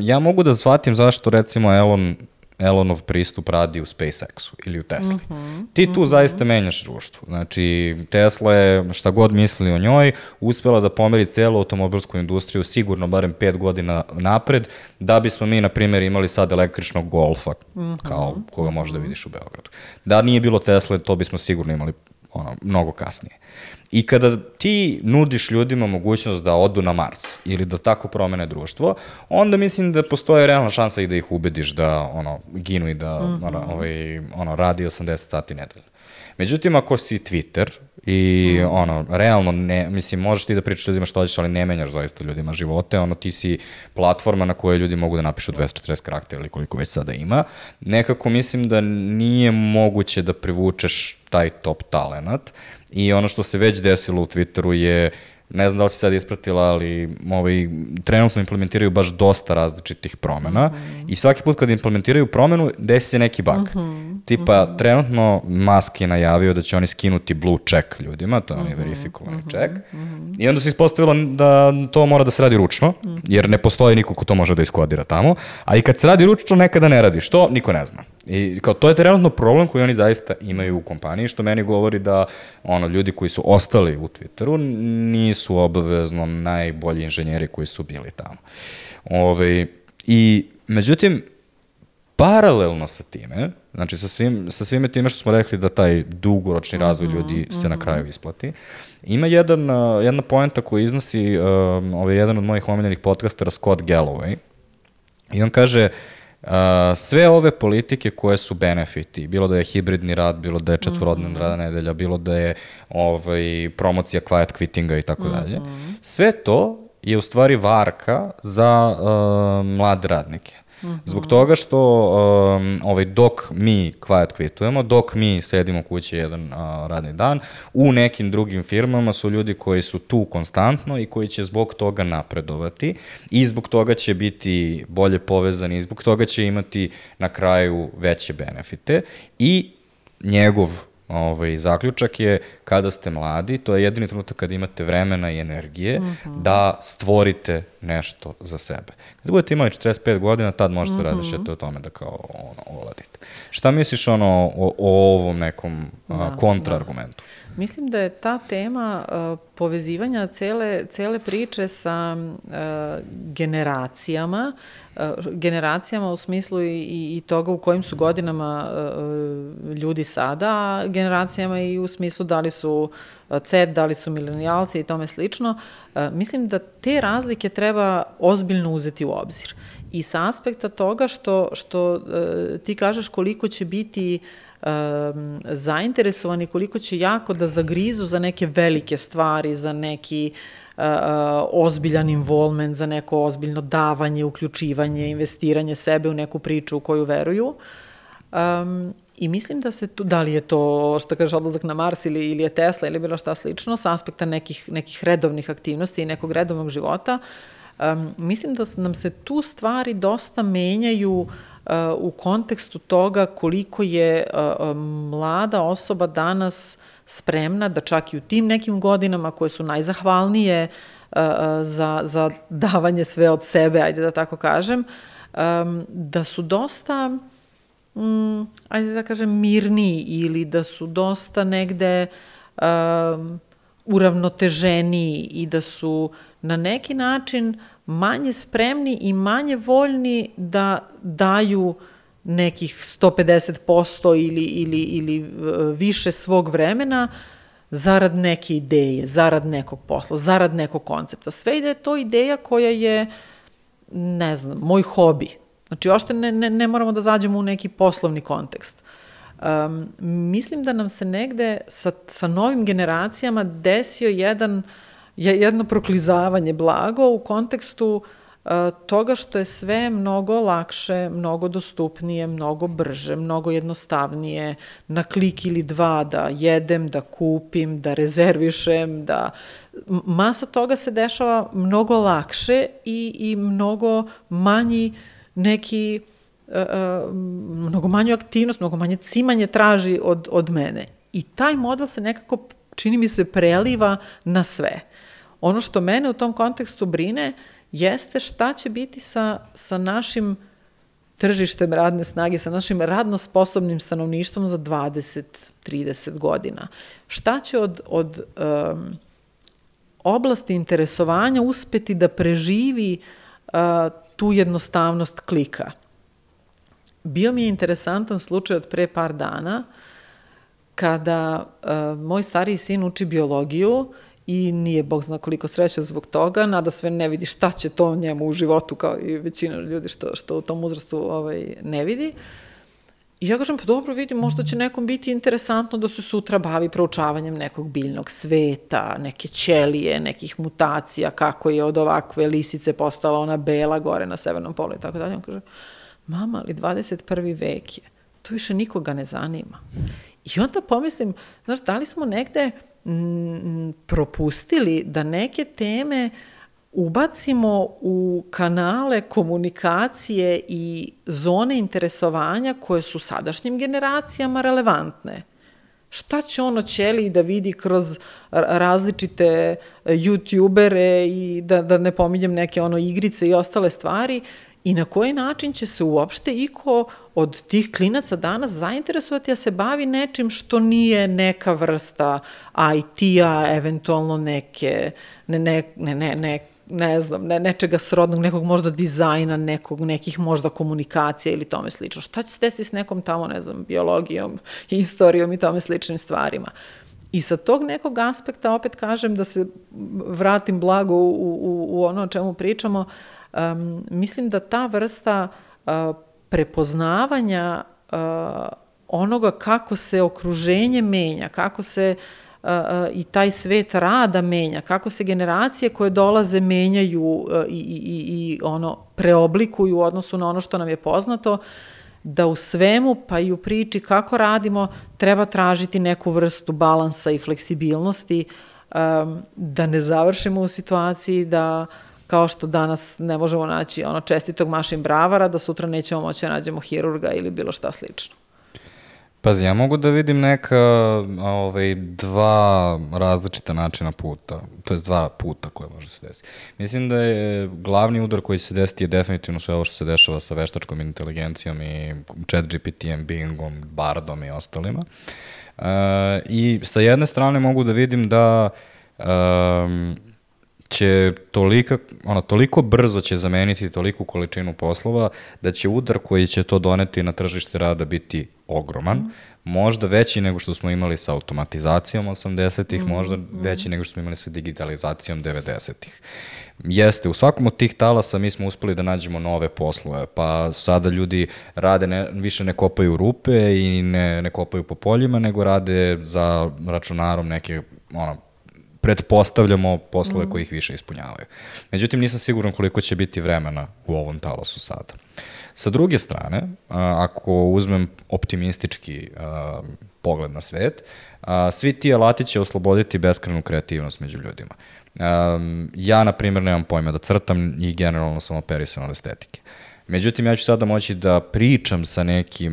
ja mogu da shvatim zašto recimo Elon, Elonov pristup radi u SpaceX-u ili u Tesla. Mm -hmm, Ti tu mm -hmm. zaista menjaš društvo. Znači, Tesla je, šta god misli o njoj, uspela da pomeri celu automobilsku industriju sigurno barem pet godina napred, da bismo mi, na primjer, imali sad električnog golfa, mm -hmm, kao koga možeš da vidiš u Beogradu. Da nije bilo Tesla, to bismo sigurno imali ono, mnogo kasnije. I kada ti nudiš ljudima mogućnost da odu na Mars ili da tako promene društvo, onda mislim da postoje realna šansa i da ih ubediš da ono, ginu i da mm -hmm. ovaj, ono, radi 80 sati nedeljno. Međutim, ako si Twitter i mm. ono, realno, ne, mislim, možeš ti da pričaš ljudima što hoćeš, ali ne menjaš zaista ljudima živote, ono, ti si platforma na kojoj ljudi mogu da napišu 240 karaktera ili koliko već sada ima, nekako mislim da nije moguće da privučeš taj top talenat i ono što se već desilo u Twitteru je ne znam da li si sad ispratila, ali ovaj, trenutno implementiraju baš dosta različitih promena mm -hmm. i svaki put kad implementiraju promenu, desi se neki bug. Mm -hmm. Tipa, mm -hmm. trenutno Musk je najavio da će oni skinuti blue check ljudima, to je mm -hmm. verifikovani mm -hmm. check, mm -hmm. i onda se ispostavilo da to mora da se radi ručno, jer ne postoji niko ko to može da iskodira tamo, a i kad se radi ručno, nekada ne radi. Što? Niko ne zna. I kao to je trenutno problem koji oni zaista imaju u kompaniji, što meni govori da ono, ljudi koji su ostali u Twitteru nisu obavezno najbolji inženjeri koji su bili tamo. Ove, I, međutim, paralelno sa time, znači sa, svim, sa svime time što smo rekli da taj dugoročni razvoj ljudi mm -hmm. se na kraju isplati, ima jedan, uh, jedna poenta koju iznosi uh, ovaj, jedan od mojih omiljenih podcastera Scott Galloway i on kaže uh, sve ove politike koje su benefiti, bilo da je hibridni rad, bilo da je četvorodna mm -hmm. rada nedelja, bilo da je ovaj, promocija quiet quittinga i tako dalje, mhm. sve to je u stvari varka za uh, mlade radnike. Zbog toga što um, ovaj, dok mi quiet quitujemo, dok mi sedimo kući jedan uh, radni dan, u nekim drugim firmama su ljudi koji su tu konstantno i koji će zbog toga napredovati i zbog toga će biti bolje povezani i zbog toga će imati na kraju veće benefite i njegov ovaj, zaključak je kada ste mladi, to je jedini trenutak kada imate vremena i energije mm -hmm. da stvorite nešto za sebe. Kada budete imali 45 godina, tad možete mm -hmm. razmišljati o tome da kao ono, oladite. Šta misliš ono o, o ovom nekom da, kontraargumentu? Da. Mislim da je ta tema uh, povezivanja cele, cele priče sa uh, generacijama, uh, generacijama u smislu i, i toga u kojim su godinama uh, ljudi sada, generacijama i u smislu da li su CED, da li su milenijalci i tome slično. Uh, mislim da te razlike treba ozbiljno uzeti u obzir. I sa aspekta toga što, što uh, ti kažeš koliko će biti uh, zainteresovani, koliko će jako da zagrizu za neke velike stvari, za neki uh, ozbiljan involvement, za neko ozbiljno davanje, uključivanje, investiranje sebe u neku priču u koju veruju. Um, I mislim da se tu, da li je to, što kaže, odlazak na Mars ili, ili je Tesla ili bilo šta slično, sa aspekta nekih, nekih redovnih aktivnosti i nekog redovnog života, um, mislim da nam se tu stvari dosta menjaju uh, u kontekstu toga koliko je mlada osoba danas spremna da čak i u tim nekim godinama koje su najzahvalnije za, za davanje sve od sebe, ajde da tako kažem, da su dosta, mm, ajde da kažem, mirniji ili da su dosta negde uravnoteženiji i da su na neki način manje spremni i manje voljni da daju nekih 150% ili, ili, ili e, više svog vremena zarad neke ideje, zarad nekog posla, zarad nekog koncepta. Sve ide to ideja koja je, ne znam, moj hobi. Znači, ošte ne, ne, ne moramo da zađemo u neki poslovni kontekst. Um, mislim da nam se negde sa, sa novim generacijama desio jedan uh, je jedno proklizavanje blago u kontekstu uh, toga što je sve mnogo lakše, mnogo dostupnije, mnogo brže, mnogo jednostavnije, na klik ili dva da jedem, da kupim, da rezervišem, da masa toga se dešava mnogo lakše i, i mnogo manji neki uh, uh, mnogo manju aktivnost, mnogo manje cimanje traži od, od mene. I taj model se nekako, čini mi se, preliva na sve. Ono što mene u tom kontekstu brine jeste šta će biti sa, sa našim tržištem radne snage, sa našim radno sposobnim stanovništvom za 20-30 godina. Šta će od, od um, oblasti interesovanja uspeti da preživi uh, tu jednostavnost klika? Bio mi je interesantan slučaj od pre par dana kada uh, moj stariji sin uči biologiju i nije bog zna koliko sreća zbog toga, nada sve ne vidi šta će to njemu u životu kao i većina ljudi što, što u tom uzrastu ovaj, ne vidi. I ja kažem, pa dobro vidim, možda će nekom biti interesantno da se sutra bavi proučavanjem nekog biljnog sveta, neke ćelije, nekih mutacija, kako je od ovakve lisice postala ona bela gore na severnom polu i tako dalje. On kaže, mama, ali 21. vek je, to više nikoga ne zanima. I onda pomislim, znaš, da li smo negde propustili da neke teme ubacimo u kanale komunikacije i zone interesovanja koje su sadašnjim generacijama relevantne. Šta će ono ćeli da vidi kroz različite youtubere i da, da ne pominjem neke ono igrice i ostale stvari i na koji način će se uopšte iko od tih klinaca danas zainteresovati da se bavi nečim što nije neka vrsta IT-a, eventualno neke, ne, ne, ne, ne, ne ne znam, ne, nečega srodnog, nekog možda dizajna, nekog, nekih možda komunikacija ili tome slično. Šta će se desiti s nekom tamo, ne znam, biologijom, istorijom i tome sličnim stvarima? I sa tog nekog aspekta, opet kažem, da se vratim blago u, u, u ono o čemu pričamo, um, mislim da ta vrsta uh, prepoznavanja uh, onoga kako se okruženje menja, kako se uh, uh, i taj svet rada menja, kako se generacije koje dolaze menjaju uh, i, i, i ono preoblikuju u odnosu na ono što nam je poznato, uh, da u svemu, pa i u priči kako radimo, treba tražiti neku vrstu balansa i fleksibilnosti, da ne završimo u situaciji da kao što danas ne možemo naći ono čestitog mašin bravara, da sutra nećemo moći da nađemo hirurga ili bilo šta slično. Pazi, ja mogu da vidim neka ovaj, dva različita načina puta, to je dva puta koje može se desiti. Mislim da je glavni udar koji se desiti je definitivno sve ovo što se dešava sa veštačkom inteligencijom i chat GPT-em, Bingom, Bardom i ostalima. Uh, I sa jedne strane mogu da vidim da um, će tolika, ono, toliko brzo će zameniti toliku količinu poslova da će udar koji će to doneti na tržište rada biti ogroman, mm. možda veći nego što smo imali sa automatizacijom 80-ih, mm. možda veći nego što smo imali sa digitalizacijom 90-ih. Jeste, u svakom od tih talasa mi smo uspeli da nađemo nove poslove, pa sada ljudi rade, ne, više ne kopaju rupe i ne, ne kopaju po poljima, nego rade za računarom neke ono, pretpostavljamo poslove mm. koji ih više ispunjavaju. Međutim, nisam siguran koliko će biti vremena u ovom talosu sada. Sa druge strane, ako uzmem optimistički pogled na svet, svi ti alati će osloboditi beskrenu kreativnost među ljudima. Ja, na primjer, nemam pojma da crtam i generalno sam operisan od estetike. Međutim, ja ću sada moći da pričam sa nekim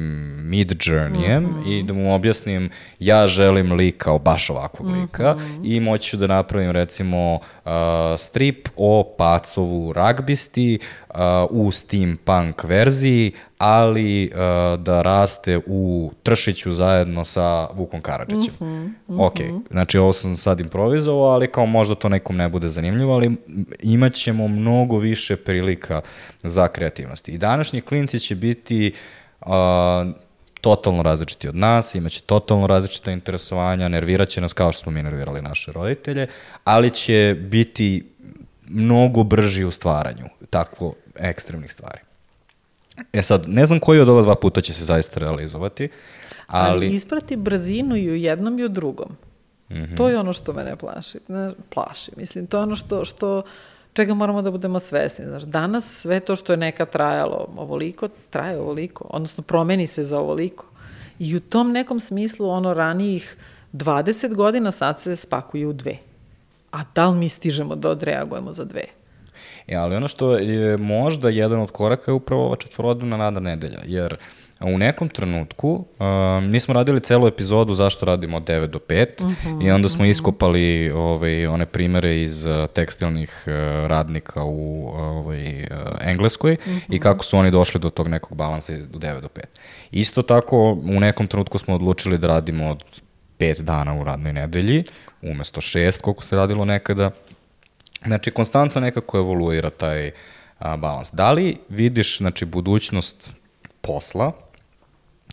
mid-journeyem mm -hmm. i da mu objasnim ja želim lik kao baš ovakvog lika mm -hmm. i moći ću da napravim recimo uh, strip o Pacovu ragbisti uh, u steampunk verziji, ali uh, da raste u Tršiću zajedno sa Vukom Karadžićem. Mm -hmm, mm -hmm. Ok, znači ovo sam sad improvizovao, ali kao možda to nekom ne bude zanimljivo, ali imat ćemo mnogo više prilika za kreativnost. I današnji klinci će biti uh, totalno različiti od nas, imaće totalno različita interesovanja, nervirat će nas kao što smo mi nervirali naše roditelje, ali će biti mnogo brži u stvaranju takvo ekstremnih stvari. E sad, ne znam koji od ova dva puta će se zaista realizovati, ali... Ali isprati brzinu i u jednom i u drugom. Mm -hmm. To je ono što mene plaši. Ne, plaši, mislim, to je ono što, što čega moramo da budemo svesni. Znaš, danas sve to što je neka trajalo ovoliko, traje ovoliko, odnosno promeni se za ovoliko. I u tom nekom smislu ono ranijih 20 godina sad se spakuje u dve. A da li mi stižemo da odreagujemo za dve? E, ali ono što je možda jedan od koraka je upravo ova četvorodnevna nada nedelja, jer u nekom trenutku uh, mi smo radili celu epizodu zašto radimo od 9 do 5 uh -huh, i onda smo uh -huh. iskopali ovaj, one primere iz uh, tekstilnih uh, radnika u ovaj, uh, Engleskoj uh -huh. i kako su oni došli do tog nekog balansa od 9 do 5. Isto tako u nekom trenutku smo odlučili da radimo od 5 dana u radnoj nedelji umesto 6 koliko se radilo nekada Znači, konstantno nekako evoluira taj a, balans. Da li vidiš, znači, budućnost posla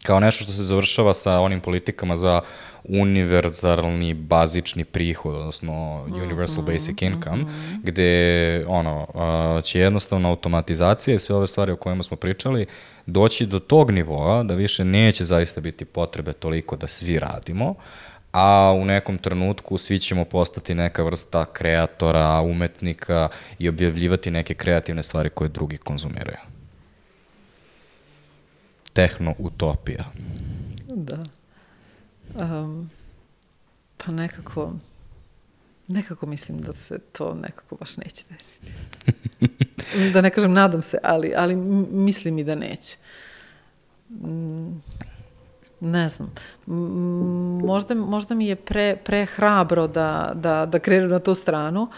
kao nešto što se završava sa onim politikama za univerzalni bazični prihod, odnosno universal mhm, basic income, mm -hmm. gde ono, a, će jednostavno automatizacija i sve ove stvari o kojima smo pričali doći do tog nivoa da više neće zaista biti potrebe toliko da svi radimo, a u nekom trenutku svi ćemo postati neka vrsta kreatora, umetnika i objavljivati neke kreativne stvari koje drugi konzumiraju. Tehno-utopija. Da. Um, pa nekako, nekako mislim da se to nekako baš neće desiti. da ne kažem nadam se, ali, ali mislim i da neće. Ne znam, možda, možda mi je pre, pre hrabro da, da, da krenu na tu stranu.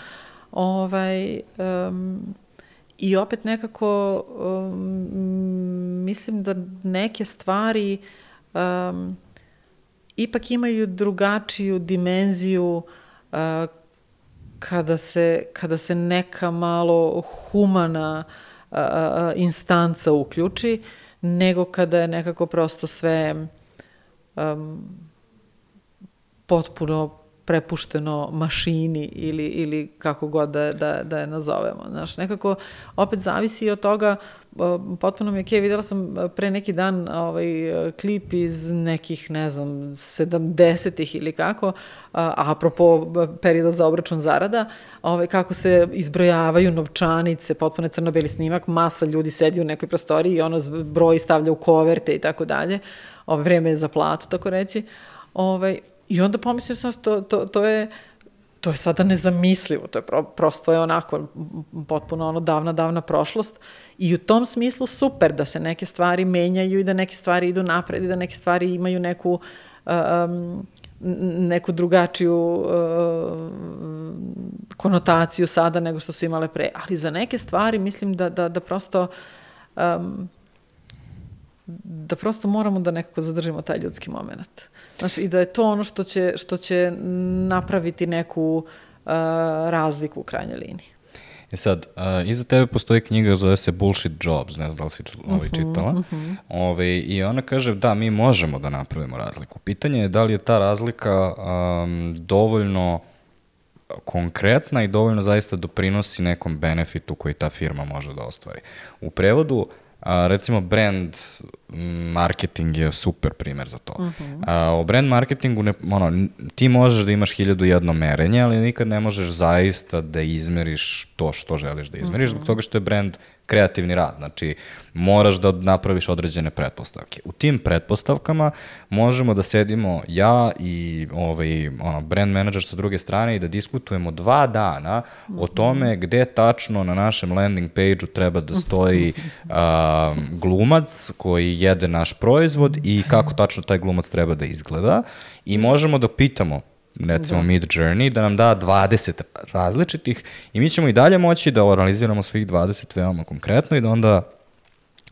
Ovaj, um, I opet nekako um, mislim da neke stvari um, ipak imaju drugačiju dimenziju uh, kada se, kada se neka malo humana uh, instanca uključi, nego kada je nekako prosto sve um, potpuno prepušteno mašini ili, ili kako god da, da, da je nazovemo. Znaš, nekako opet zavisi od toga, potpuno mi je okej, okay, videla sam pre neki dan ovaj, klip iz nekih, ne znam, 70-ih ili kako, a, apropo perioda za obračun zarada, ovaj, kako se izbrojavaju novčanice, potpuno crno-beli snimak, masa ljudi sedi u nekoj prostoriji i ono broj stavlja u koverte i tako dalje, ovaj, vreme je za platu, tako reći, ovaj, I onda pomisliš, znaš, to, to, to je to je sada nezamislivo, to je pro, prosto je onako potpuno ono davna, davna prošlost i u tom smislu super da se neke stvari menjaju i da neke stvari idu napred i da neke stvari imaju neku um, neku drugačiju uh, konotaciju sada nego što su imale pre, ali za neke stvari mislim da, da, da prosto um, da prosto moramo da nekako zadržimo taj ljudski moment. Znaš, i da je to ono što će, što će napraviti neku uh, razliku u krajnjoj liniji. E sad, uh, iza tebe postoji knjiga, zove se Bullshit Jobs, ne znam da li si ovaj uh -huh, čitala. Uh -huh. Ove, I ona kaže, da, mi možemo da napravimo razliku. Pitanje je da li je ta razlika um, dovoljno konkretna i dovoljno zaista doprinosi nekom benefitu koji ta firma može da ostvari. U prevodu, A, recimo brand marketing je super primer za to. Uh mhm. -huh. A, o brand marketingu ne, ono, ti možeš da imaš hiljadu jedno merenje, ali nikad ne možeš zaista da izmeriš to što želiš da izmeriš, uh -huh. zbog mhm. toga što je brand kreativni rad. Znači, moraš da napraviš određene pretpostavke. U tim pretpostavkama možemo da sedimo ja i ovaj, ono, brand manager sa druge strane i da diskutujemo dva dana o tome gde tačno na našem landing page-u treba da stoji a, glumac koji jede naš proizvod i kako tačno taj glumac treba da izgleda i možemo da pitamo recimo da. Mid Journey, da nam da 20 različitih i mi ćemo i dalje moći da analiziramo svih 20 veoma konkretno i da onda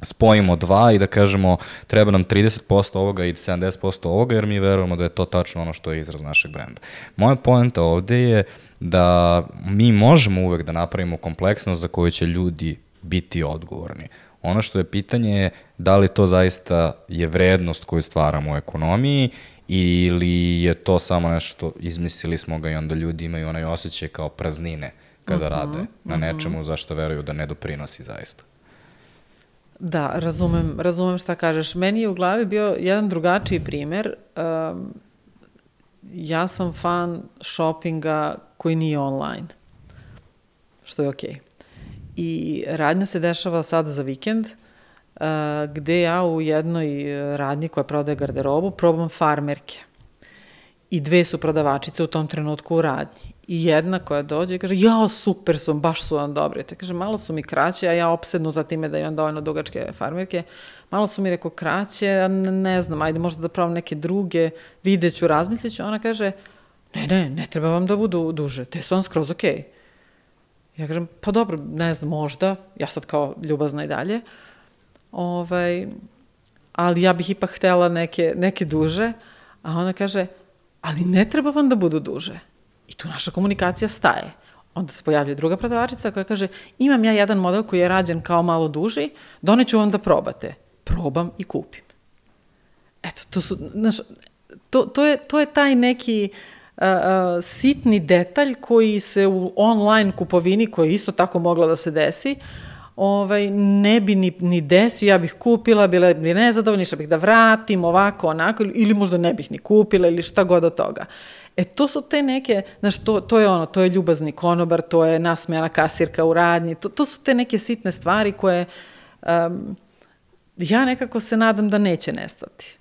spojimo dva i da kažemo treba nam 30% ovoga i 70% ovoga jer mi verujemo da je to tačno ono što je izraz našeg brenda. Moja poenta ovde je da mi možemo uvek da napravimo kompleksnost za koju će ljudi biti odgovorni. Ono što je pitanje je da li to zaista je vrednost koju stvaramo u ekonomiji ili je to samo nešto, izmislili smo ga i onda ljudi imaju onaj osjećaj kao praznine kada uh mhm, -huh, rade na mhm. nečemu uh -huh. zašto veruju da ne doprinosi zaista. Da, razumem, razumem šta kažeš. Meni je u glavi bio jedan drugačiji primer. Um, ja sam fan shoppinga koji nije online, što je okej. Okay. I radnja se dešava sada za vikend, uh, gde ja u jednoj radnji koja prodaje garderobu probam farmerke. I dve su prodavačice u tom trenutku u radnji. I jedna koja dođe i kaže, jao, super su, baš su vam dobri. Te kaže, malo su mi kraće, a ja opsednuta time da imam dovoljno dugačke farmerke. Malo su mi rekao kraće, ne, ne znam, ajde možda da probam neke druge, vidjet ću, razmislit ću. Ona kaže, ne, ne, ne treba vam da budu duže, te su vam skroz okej. Okay. Ja kažem, pa dobro, ne znam, možda, ja sad kao ljubazna i dalje, ovaj, ali ja bih ipak htela neke, neke duže, a ona kaže, ali ne treba vam da budu duže. I tu naša komunikacija staje. Onda se pojavlja druga prodavačica koja kaže, imam ja jedan model koji je rađen kao malo duži, doneću vam da probate. Probam i kupim. Eto, to su, znaš, to, to, je, to je taj neki uh, uh, sitni detalj koji se u online kupovini, koji je isto tako mogla da se desi, ovaj, ne bi ni, ni desio, ja bih kupila, bila bi nezadovoljna, šta bih da vratim, ovako, onako, ili možda ne bih ni kupila, ili šta god od toga. E, to su te neke, znaš, to, to je ono, to je ljubazni konobar, to je nasmejana kasirka u radnji, to, to su te neke sitne stvari koje um, ja nekako se nadam da neće nestati.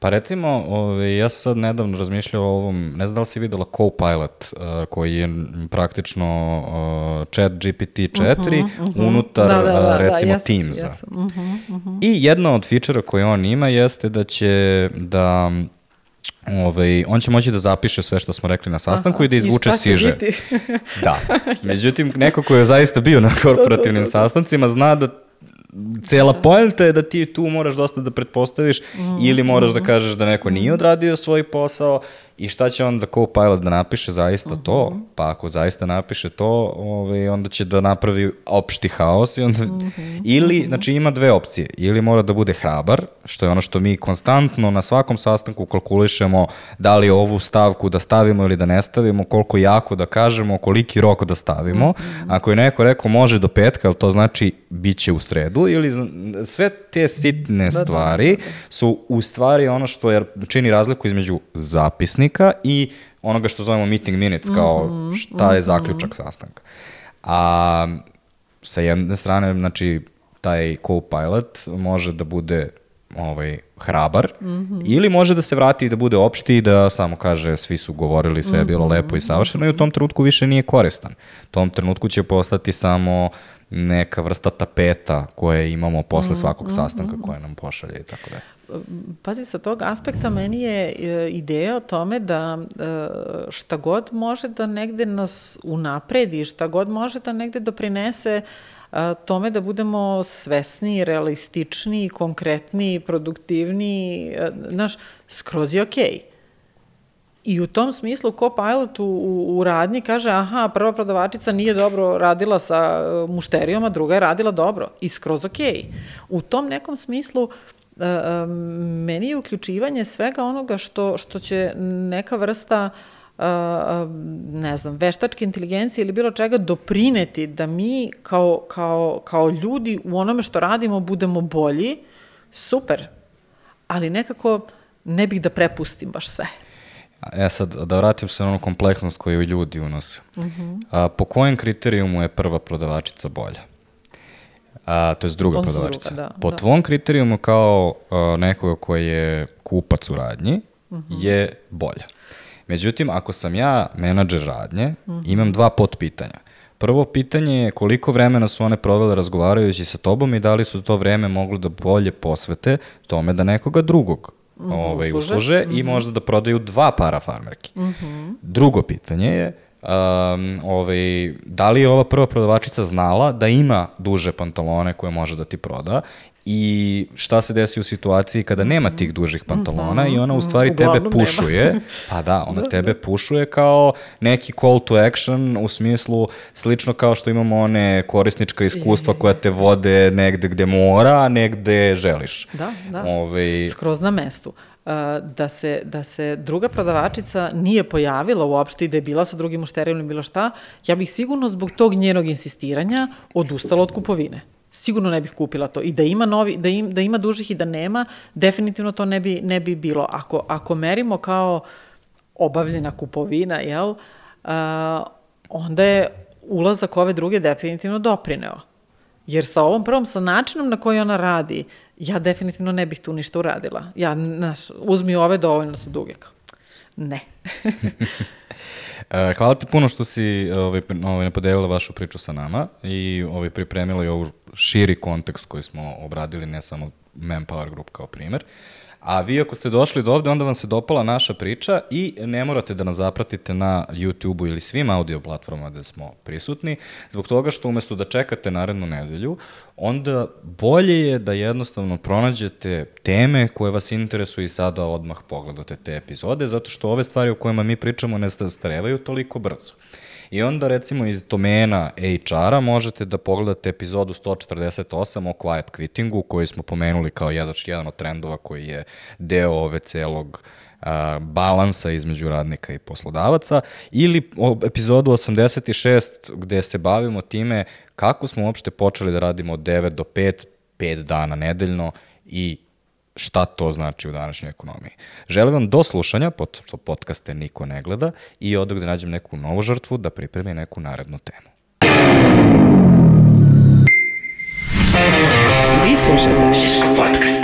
Pa recimo, ovaj, ja sam sad nedavno razmišljao o ovom, ne znam da li si videla Copilot, uh, koji je praktično uh, chat GPT-4 uh -huh, uh -huh. unutar, da, da, da, da recimo, da, Teamsa. Jesam. Uh -huh, uh -huh. I jedna od fičera koje on ima jeste da će da ovaj, on će moći da zapiše sve što smo rekli na sastanku Aha, i da izvuče siže. da. Međutim, neko ko je zaista bio na korporativnim to, to, to, sastancima zna da cela poenta je da ti tu moraš dosta da pretpostaviš mm, ili moraš da kažeš da neko nije odradio svoj posao I šta će onda Copilot da napiše zaista uh -huh. to? Mhm. Pa ako zaista napiše to, ovaj, onda će da napravi opšti haos i onda... Uh mhm. -huh. Ili, mhm. znači ima dve opcije. Ili mora da bude hrabar, što je ono što mi konstantno na svakom sastanku kalkulišemo da li ovu stavku da stavimo ili da ne stavimo, koliko jako da kažemo, koliki rok da stavimo. Uh -huh. Ako je neko rekao može do petka, to znači bit će u sredu, ili sve te sitne da, stvari da, da, da. su u stvari ono što je, čini razliku između zapisnika sastanka i onoga što zovemo meeting minutes, kao -hmm, šta je mhm. zaključak sastanka. A sa jedne strane, znači, taj co-pilot može da bude ovaj, hrabar mm -hmm. ili može da se vrati i da bude opšti i da samo kaže svi su govorili, sve je bilo mm -hmm. lepo i savršeno i u tom trenutku više nije koristan. U tom trenutku će postati samo neka vrsta tapeta koje imamo posle mhm, svakog sastanka koje nam pošalje i tako da. Pazi, sa tog aspekta meni je e, ideja o tome da e, šta god može da negde nas unapredi, šta god može da negde doprinese e, tome da budemo svesni, realistični, konkretni, produktivni, znaš, skroz je okej. Okay. I u tom smislu co-pilot u, u, u radnji kaže, aha, prva prodavačica nije dobro radila sa mušterijom, a druga je radila dobro. I skroz okej. U tom nekom smislu E, e, meni je uključivanje svega onoga što, što će neka vrsta e, ne znam, veštačke inteligencije ili bilo čega doprineti da mi kao, kao, kao ljudi u onome što radimo budemo bolji, super. Ali nekako ne bih da prepustim baš sve. E sad, da vratim se na onu kompleksnost koju ljudi unose. Uh. -huh. A, po kojem kriterijumu je prva prodavačica bolja? a, to je druga prodavačica. Da, po da. tvom kriterijumu kao a, nekoga koji je kupac u radnji, uh mhm. -huh. je bolja. Međutim, ako sam ja menadžer radnje, uh mhm. -huh. imam dva potpitanja. Prvo pitanje je koliko vremena su one provele razgovarajući sa tobom i da li su to vreme mogli da bolje posvete tome da nekoga drugog mhm, -huh, ovaj, usluže, usluže uh -huh. i možda da prodaju dva para farmerki. Uh -huh. Drugo pitanje je um, ovaj, da li je ova prva prodavačica znala da ima duže pantalone koje može da ti proda i šta se desi u situaciji kada nema tih dužih pantalona i ona u stvari tebe pušuje, pa da, ona da, tebe da. pušuje kao neki call to action u smislu slično kao što imamo one korisnička iskustva koja te vode negde gde mora, a negde želiš. Da, da, Ove... Ovaj, skroz na mestu da se, da se druga prodavačica nije pojavila uopšte i da je bila sa drugim mušterijom ili bilo šta, ja bih sigurno zbog tog njenog insistiranja odustala od kupovine. Sigurno ne bih kupila to. I da ima, novi, da, im, da ima dužih i da nema, definitivno to ne bi, ne bi bilo. Ako, ako merimo kao obavljena kupovina, jel, uh, onda je ulazak ove druge definitivno doprineo. Jer sa ovom prvom, sa načinom na koji ona radi, ja definitivno ne bih tu ništa uradila. Ja, znaš, uzmi ove, dovoljno su duge. Ne. E, hvala ti puno što si ovaj, ovaj, podelila vašu priču sa nama i ovaj, pripremila i ovu širi kontekst koji smo obradili, ne samo Manpower Group kao primer. Uh, A vi ako ste došli do ovde, onda vam se dopala naša priča i ne morate da nas zapratite na YouTube-u ili svim audio platformama gde smo prisutni, zbog toga što umesto da čekate narednu nedelju, onda bolje je da jednostavno pronađete teme koje vas interesuju i sada odmah pogledate te epizode, zato što ove stvari o kojima mi pričamo ne starevaju toliko brzo. I onda recimo iz domena HR-a možete da pogledate epizodu 148 o quiet quittingu koju smo pomenuli kao jedan, jedan od trendova koji je deo ove celog a, balansa između radnika i poslodavaca. Ili o epizodu 86 gde se bavimo time kako smo uopšte počeli da radimo od 9 do 5, 5 dana nedeljno i šta to znači u današnjoj ekonomiji. Želim vam do slušanja, pod što podcaste niko ne gleda, i odak da nađem neku novu žrtvu da pripremi neku narednu temu. Vi slušate